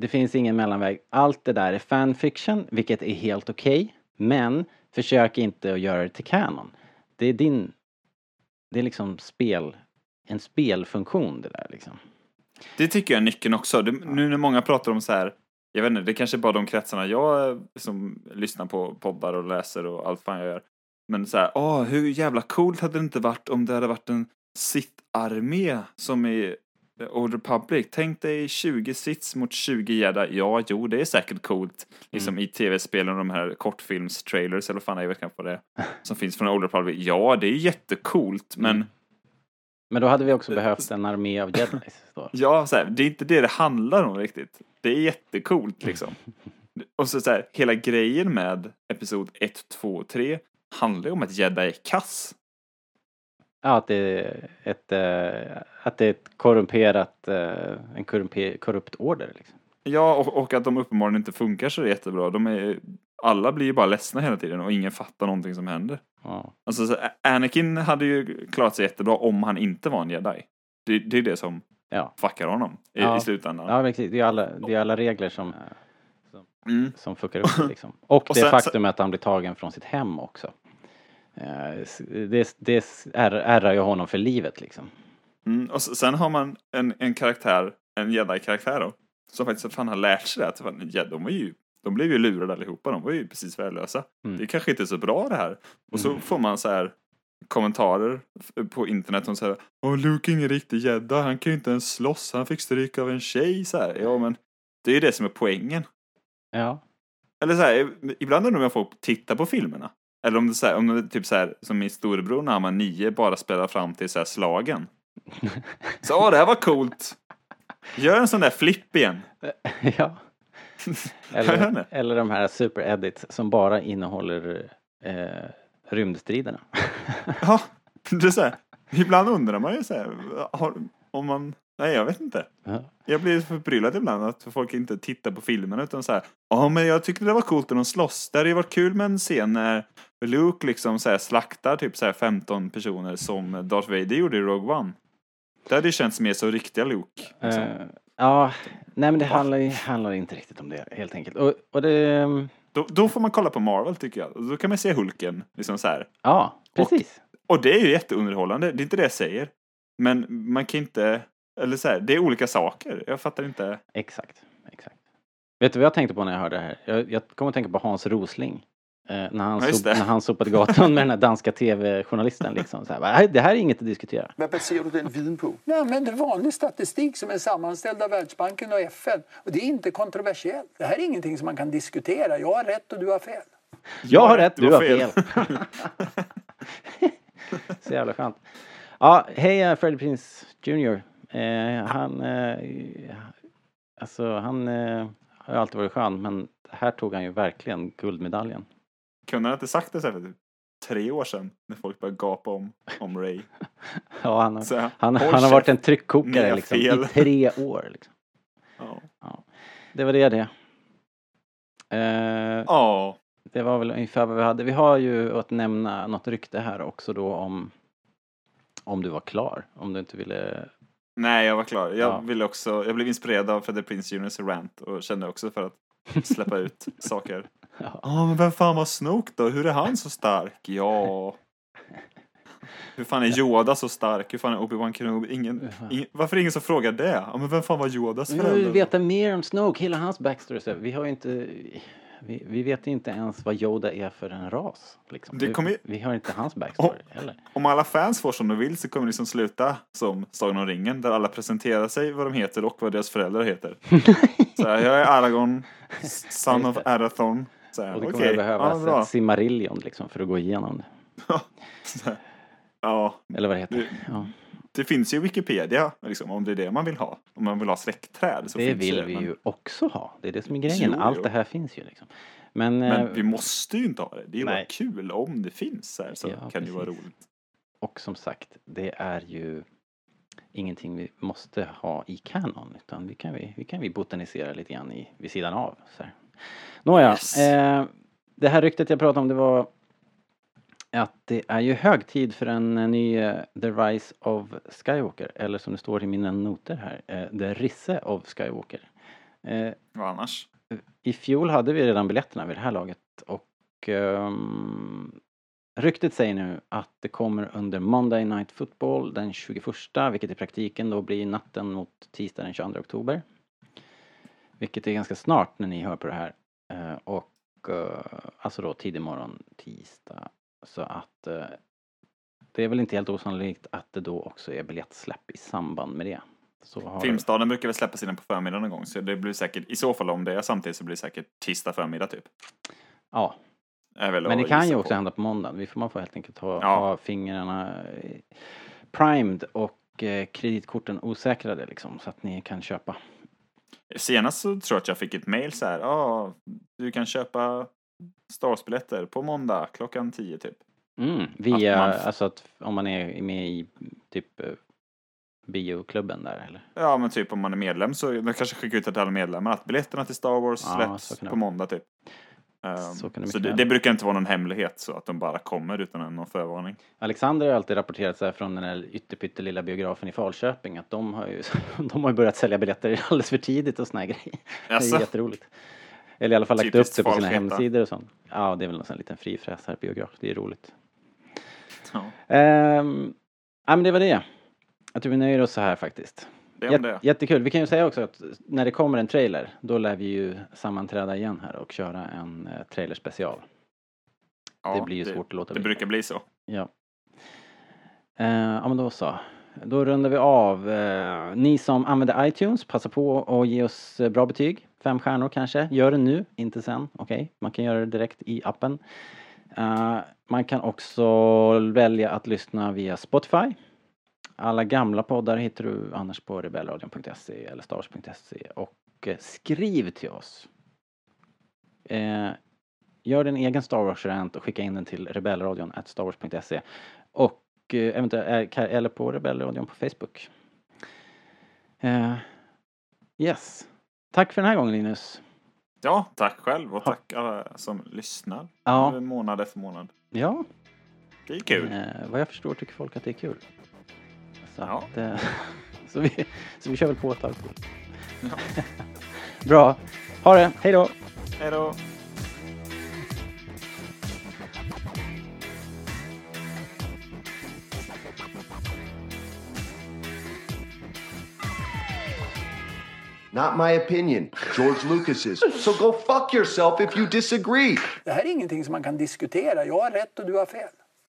det finns ingen mellanväg. Allt det där är fanfiction, vilket är helt okej. men försök inte att göra det till kanon. Det är din... Det är liksom spel... En spelfunktion det där liksom. Det tycker jag är nyckeln också. Det, nu när många pratar om så här, jag vet inte, det kanske är bara de kretsarna jag som lyssnar på poddar och läser och allt fan jag gör. Men så här, åh, hur jävla coolt hade det inte varit om det hade varit en Sith-armé som i Old Republic. Tänk dig 20 Siths mot 20 jedi. Ja, jo, det är säkert coolt. Liksom i tv-spelen och de här kortfilms-trailers eller vad fan jag vet knappt vad det är. Som finns från Old Republic. Ja, det är jättecoolt, men Men då hade vi också behövt en armé av jedis. Ja, så här, det är inte det det handlar om riktigt. Det är jättecoolt liksom. Och så, så här, hela grejen med Episod 1, 2 och 3 handlar ju om att jedi är kass. Ja, att det är ett, eh, att det är ett korrumperat, eh, en korrumpe, korrupt order liksom. Ja, och, och att de uppenbarligen inte funkar så jättebra. De är, alla blir ju bara ledsna hela tiden och ingen fattar någonting som händer. Ja. Alltså, så Anakin hade ju klarat sig jättebra om han inte var en jedi. Det, det är det som Ja. fuckar honom i, Ja. i slutändan. Ja, men precis. Det är alla, det är alla regler som, Mm. som fuckar upp liksom. Och, Och det sen- faktum att han blir tagen från sitt hem också. Eh, Det, det är- ärrar ju honom för livet liksom. Mm, och sen har man en, en karaktär, en jedi-karaktär då, som faktiskt fan har lärt sig det. Att fan, ja, de, var ju, de blev ju lurade allihopa, de var ju precis värdelösa. Mm. Det kanske inte är så bra det här. Och så Mm. får man så här kommentarer på internet som säger Åh, Luke är ingen riktig jedi, han kan ju inte ens slåss, han fick stryk av en tjej så här. Ja, men det är ju det som är poängen. Ja. Eller så här, ibland undrar jag om jag får titta på filmerna. Eller om det så här, om det typ så här, som min storebror när han var nio bara spelar fram till så här slagen. Så, åh, det här var coolt. Gör en sån där flipp igen. ja. Eller, eller de här super edits som bara innehåller eh, rymdstriderna. Ja, det är så här. Ibland undrar man ju så här, har, om man, nej jag vet inte. Ja. Jag blir förbryllad ibland att folk inte tittar på filmerna utan så här, ja men jag tyckte det var coolt när de slåss. Det hade ju varit kul med en scen när Luke liksom så här slaktar typ så här 15 personer som Darth Vader gjorde i Rogue One. Det hade ju känts mer så riktiga Luke. Liksom. Eh, ja, nej men det handlar, handlar inte riktigt om det helt enkelt. Och, och det, Då, då får man kolla på Marvel tycker jag. Och Då kan man se Hulken liksom så här. ja precis. Och det är ju jätteunderhållande, det är inte det jag säger. Men man kan inte, eller så här, det är olika saker. Jag fattar inte. Exakt, exakt. Vet du vad jag tänkte på när jag hörde det här? Jag, jag kommer att tänka på Hans Rosling. Eh, när, han Ja, sop, det. när han sopade gatan med den här danska tv-journalisten liksom. Så här, "Nej, det här är inget att diskutera. Vad baserar du den viden på? Jag använder vanlig statistik som är sammanställd av Världsbanken och FN. Och det är inte kontroversiellt. Det här är ingenting som man kan diskutera. Jag har rätt och du har fel. Jag har rätt, det du var har fel. Så jävla skönt. Ja, hej eh, Freddie Prince Jr. Eh, han, eh, alltså han eh, har alltid varit skön men här tog han ju verkligen guldmedaljen. Kunde han inte sagt det så för typ tre år sedan när folk började gapa om, om Ray? Ja, han, har- Så, han, han har varit en tryckkokare liksom, i tre år. Liksom. Ja. Det var det det. Eh, Ja. det var väl ungefär vad vi hade. Vi har ju att nämna något rykte här också då om om du var klar. Om du inte ville... Nej, jag var klar. Jag Ja. ville också, jag blev inspirerad av Freddie Prince Juniors rant och kände också för att släppa ut saker. Ja. Ja, men vem fan var Snoke då? Hur är han så stark? Ja. Hur fan är Yoda så stark? Hur fan är Obi-Wan Kenobi? Ingen, ingen, varför är det ingen som frågar det? Ja, men vem fan var Yodas Vi vill förälder? veta mer om Snoke, hela hans backstory. Så vi har ju inte... Vi, vi vet inte ens vad Yoda är för en ras. Liksom. Det kommer vi, vi har inte hans backstory heller. Om alla fans får som de vill så kommer det liksom sluta som Sagan om ringen där alla presenterar sig vad de heter och vad deras föräldrar heter. så här, jag är Aragorn, son of Arathorn. Så här, Och det kommer att behövas ja, ett Silmarillion liksom för att gå igenom det. Ja, Eller vad det heter. Det- Ja. det finns ju Wikipedia liksom, om det är det man vill ha. Om man vill ha släktträd så Det vill det. vi men, ju också ha. Det är det som är grejen. Jo, Allt jo. det här finns ju liksom. Men, men eh, vi måste ju inte ha det. Det är ju bara kul om det finns här, så Ja, kan det ju vara roligt. och som sagt, det är ju ingenting vi måste ha i kanon. Utan vi kan vi, vi, kan vi botanisera lite grann i, vid sidan av. Så här. Nåja, Yes. eh, det här ryktet jag pratade om det var att det är ju hög tid för en eh, ny eh, The Rise of Skywalker. Eller som det står i mina noter här, eh, The Risse of Skywalker. Eh, Vad annars? i fjol hade vi redan biljetterna vid det här laget och um, ryktet säger nu att det kommer under Monday Night Football den 21 vilket i praktiken då blir natten mot tisdag den 22 oktober. Vilket är ganska snart när ni hör på det här. Eh, och eh, alltså då tidig morgon tisdag Så att eh, det är väl inte helt osannolikt att det då också är biljettsläpp i samband med det. Filmstaden brukar väl släppa sina på förmiddagen någon gång, så det blir säkert, i så fall om det är samtidigt så blir det säkert tisdag förmiddag typ. Ja, men det kan ju också på. hända på måndagen. Vi får, man får helt enkelt ha, Ja. ha fingrarna primed och eh, kreditkorten osäkrade liksom så att ni kan köpa. Senast så tror jag att jag fick ett mail så här, ja, du kan köpa Star Wars-biljetter på måndag klockan 10 typ. Mm, via, man- alltså att om man är med i typ eh, bioklubben där eller? Ja, men typ om man är medlem så de kanske skickar ut till alla medlemmar att biljetterna till Star Wars Ja, släpps det på måndag typ. Um, Så så det mycket det, det brukar inte vara någon hemlighet så att de bara kommer utan någon förvarning. Alexander har alltid rapporterat så här från den här ytterpyttelilla biografen i Falköping att de har ju, de har börjat sälja biljetter alldeles för tidigt och såna här grejer. Det Jaså? är jätteroligt. Eller i alla fall lagt upp Typiskt det på sina hemsidor och sånt. Ja, det är väl någon sån här liten frifräsarbiograf. Det är roligt. Ja, Ehm, ja, men det var det. Jag tror vi nöjer oss så här faktiskt. Det är om det. Jättekul. Vi kan ju säga också att när det kommer en trailer, då lär vi ju sammanträda igen här och köra en eh, trailerspecial. Ja, det blir ju svårt att låta Det bli. brukar bli så. Ja. Eh, ja men då så. Då rundar vi av. Eh, ni som använder iTunes, passa på att ge oss eh, bra betyg. Fem stjärnor kanske. Gör det nu, inte sen. Okej, man kan göra det direkt i appen. Eh, man kan också välja att lyssna via Spotify. Alla gamla poddar hittar du annars på rebellradion.se eller stars.se och eh, skriv till oss. Eh, gör din egen Star Wars-rant och skicka in den till rebellradion starwars.se och eh, eventuellt eh, eller på rebellradion på Facebook. Eh, yes. Tack för den här gången Linus. Ja, tack själv och tack alla som lyssnar. Ja. Månad efter månad. Ja, Det är kul. vad jag förstår tycker folk att det är kul. Så, Ja. att, eh, så, vi, så vi kör väl på ett tag till. Bra. Ha det, hej då! Hej då! Not my opinion, George Lucas's. So go fuck yourself if you disagree. Det här är ingenting som man kan diskutera. Jag har rätt och du har fel.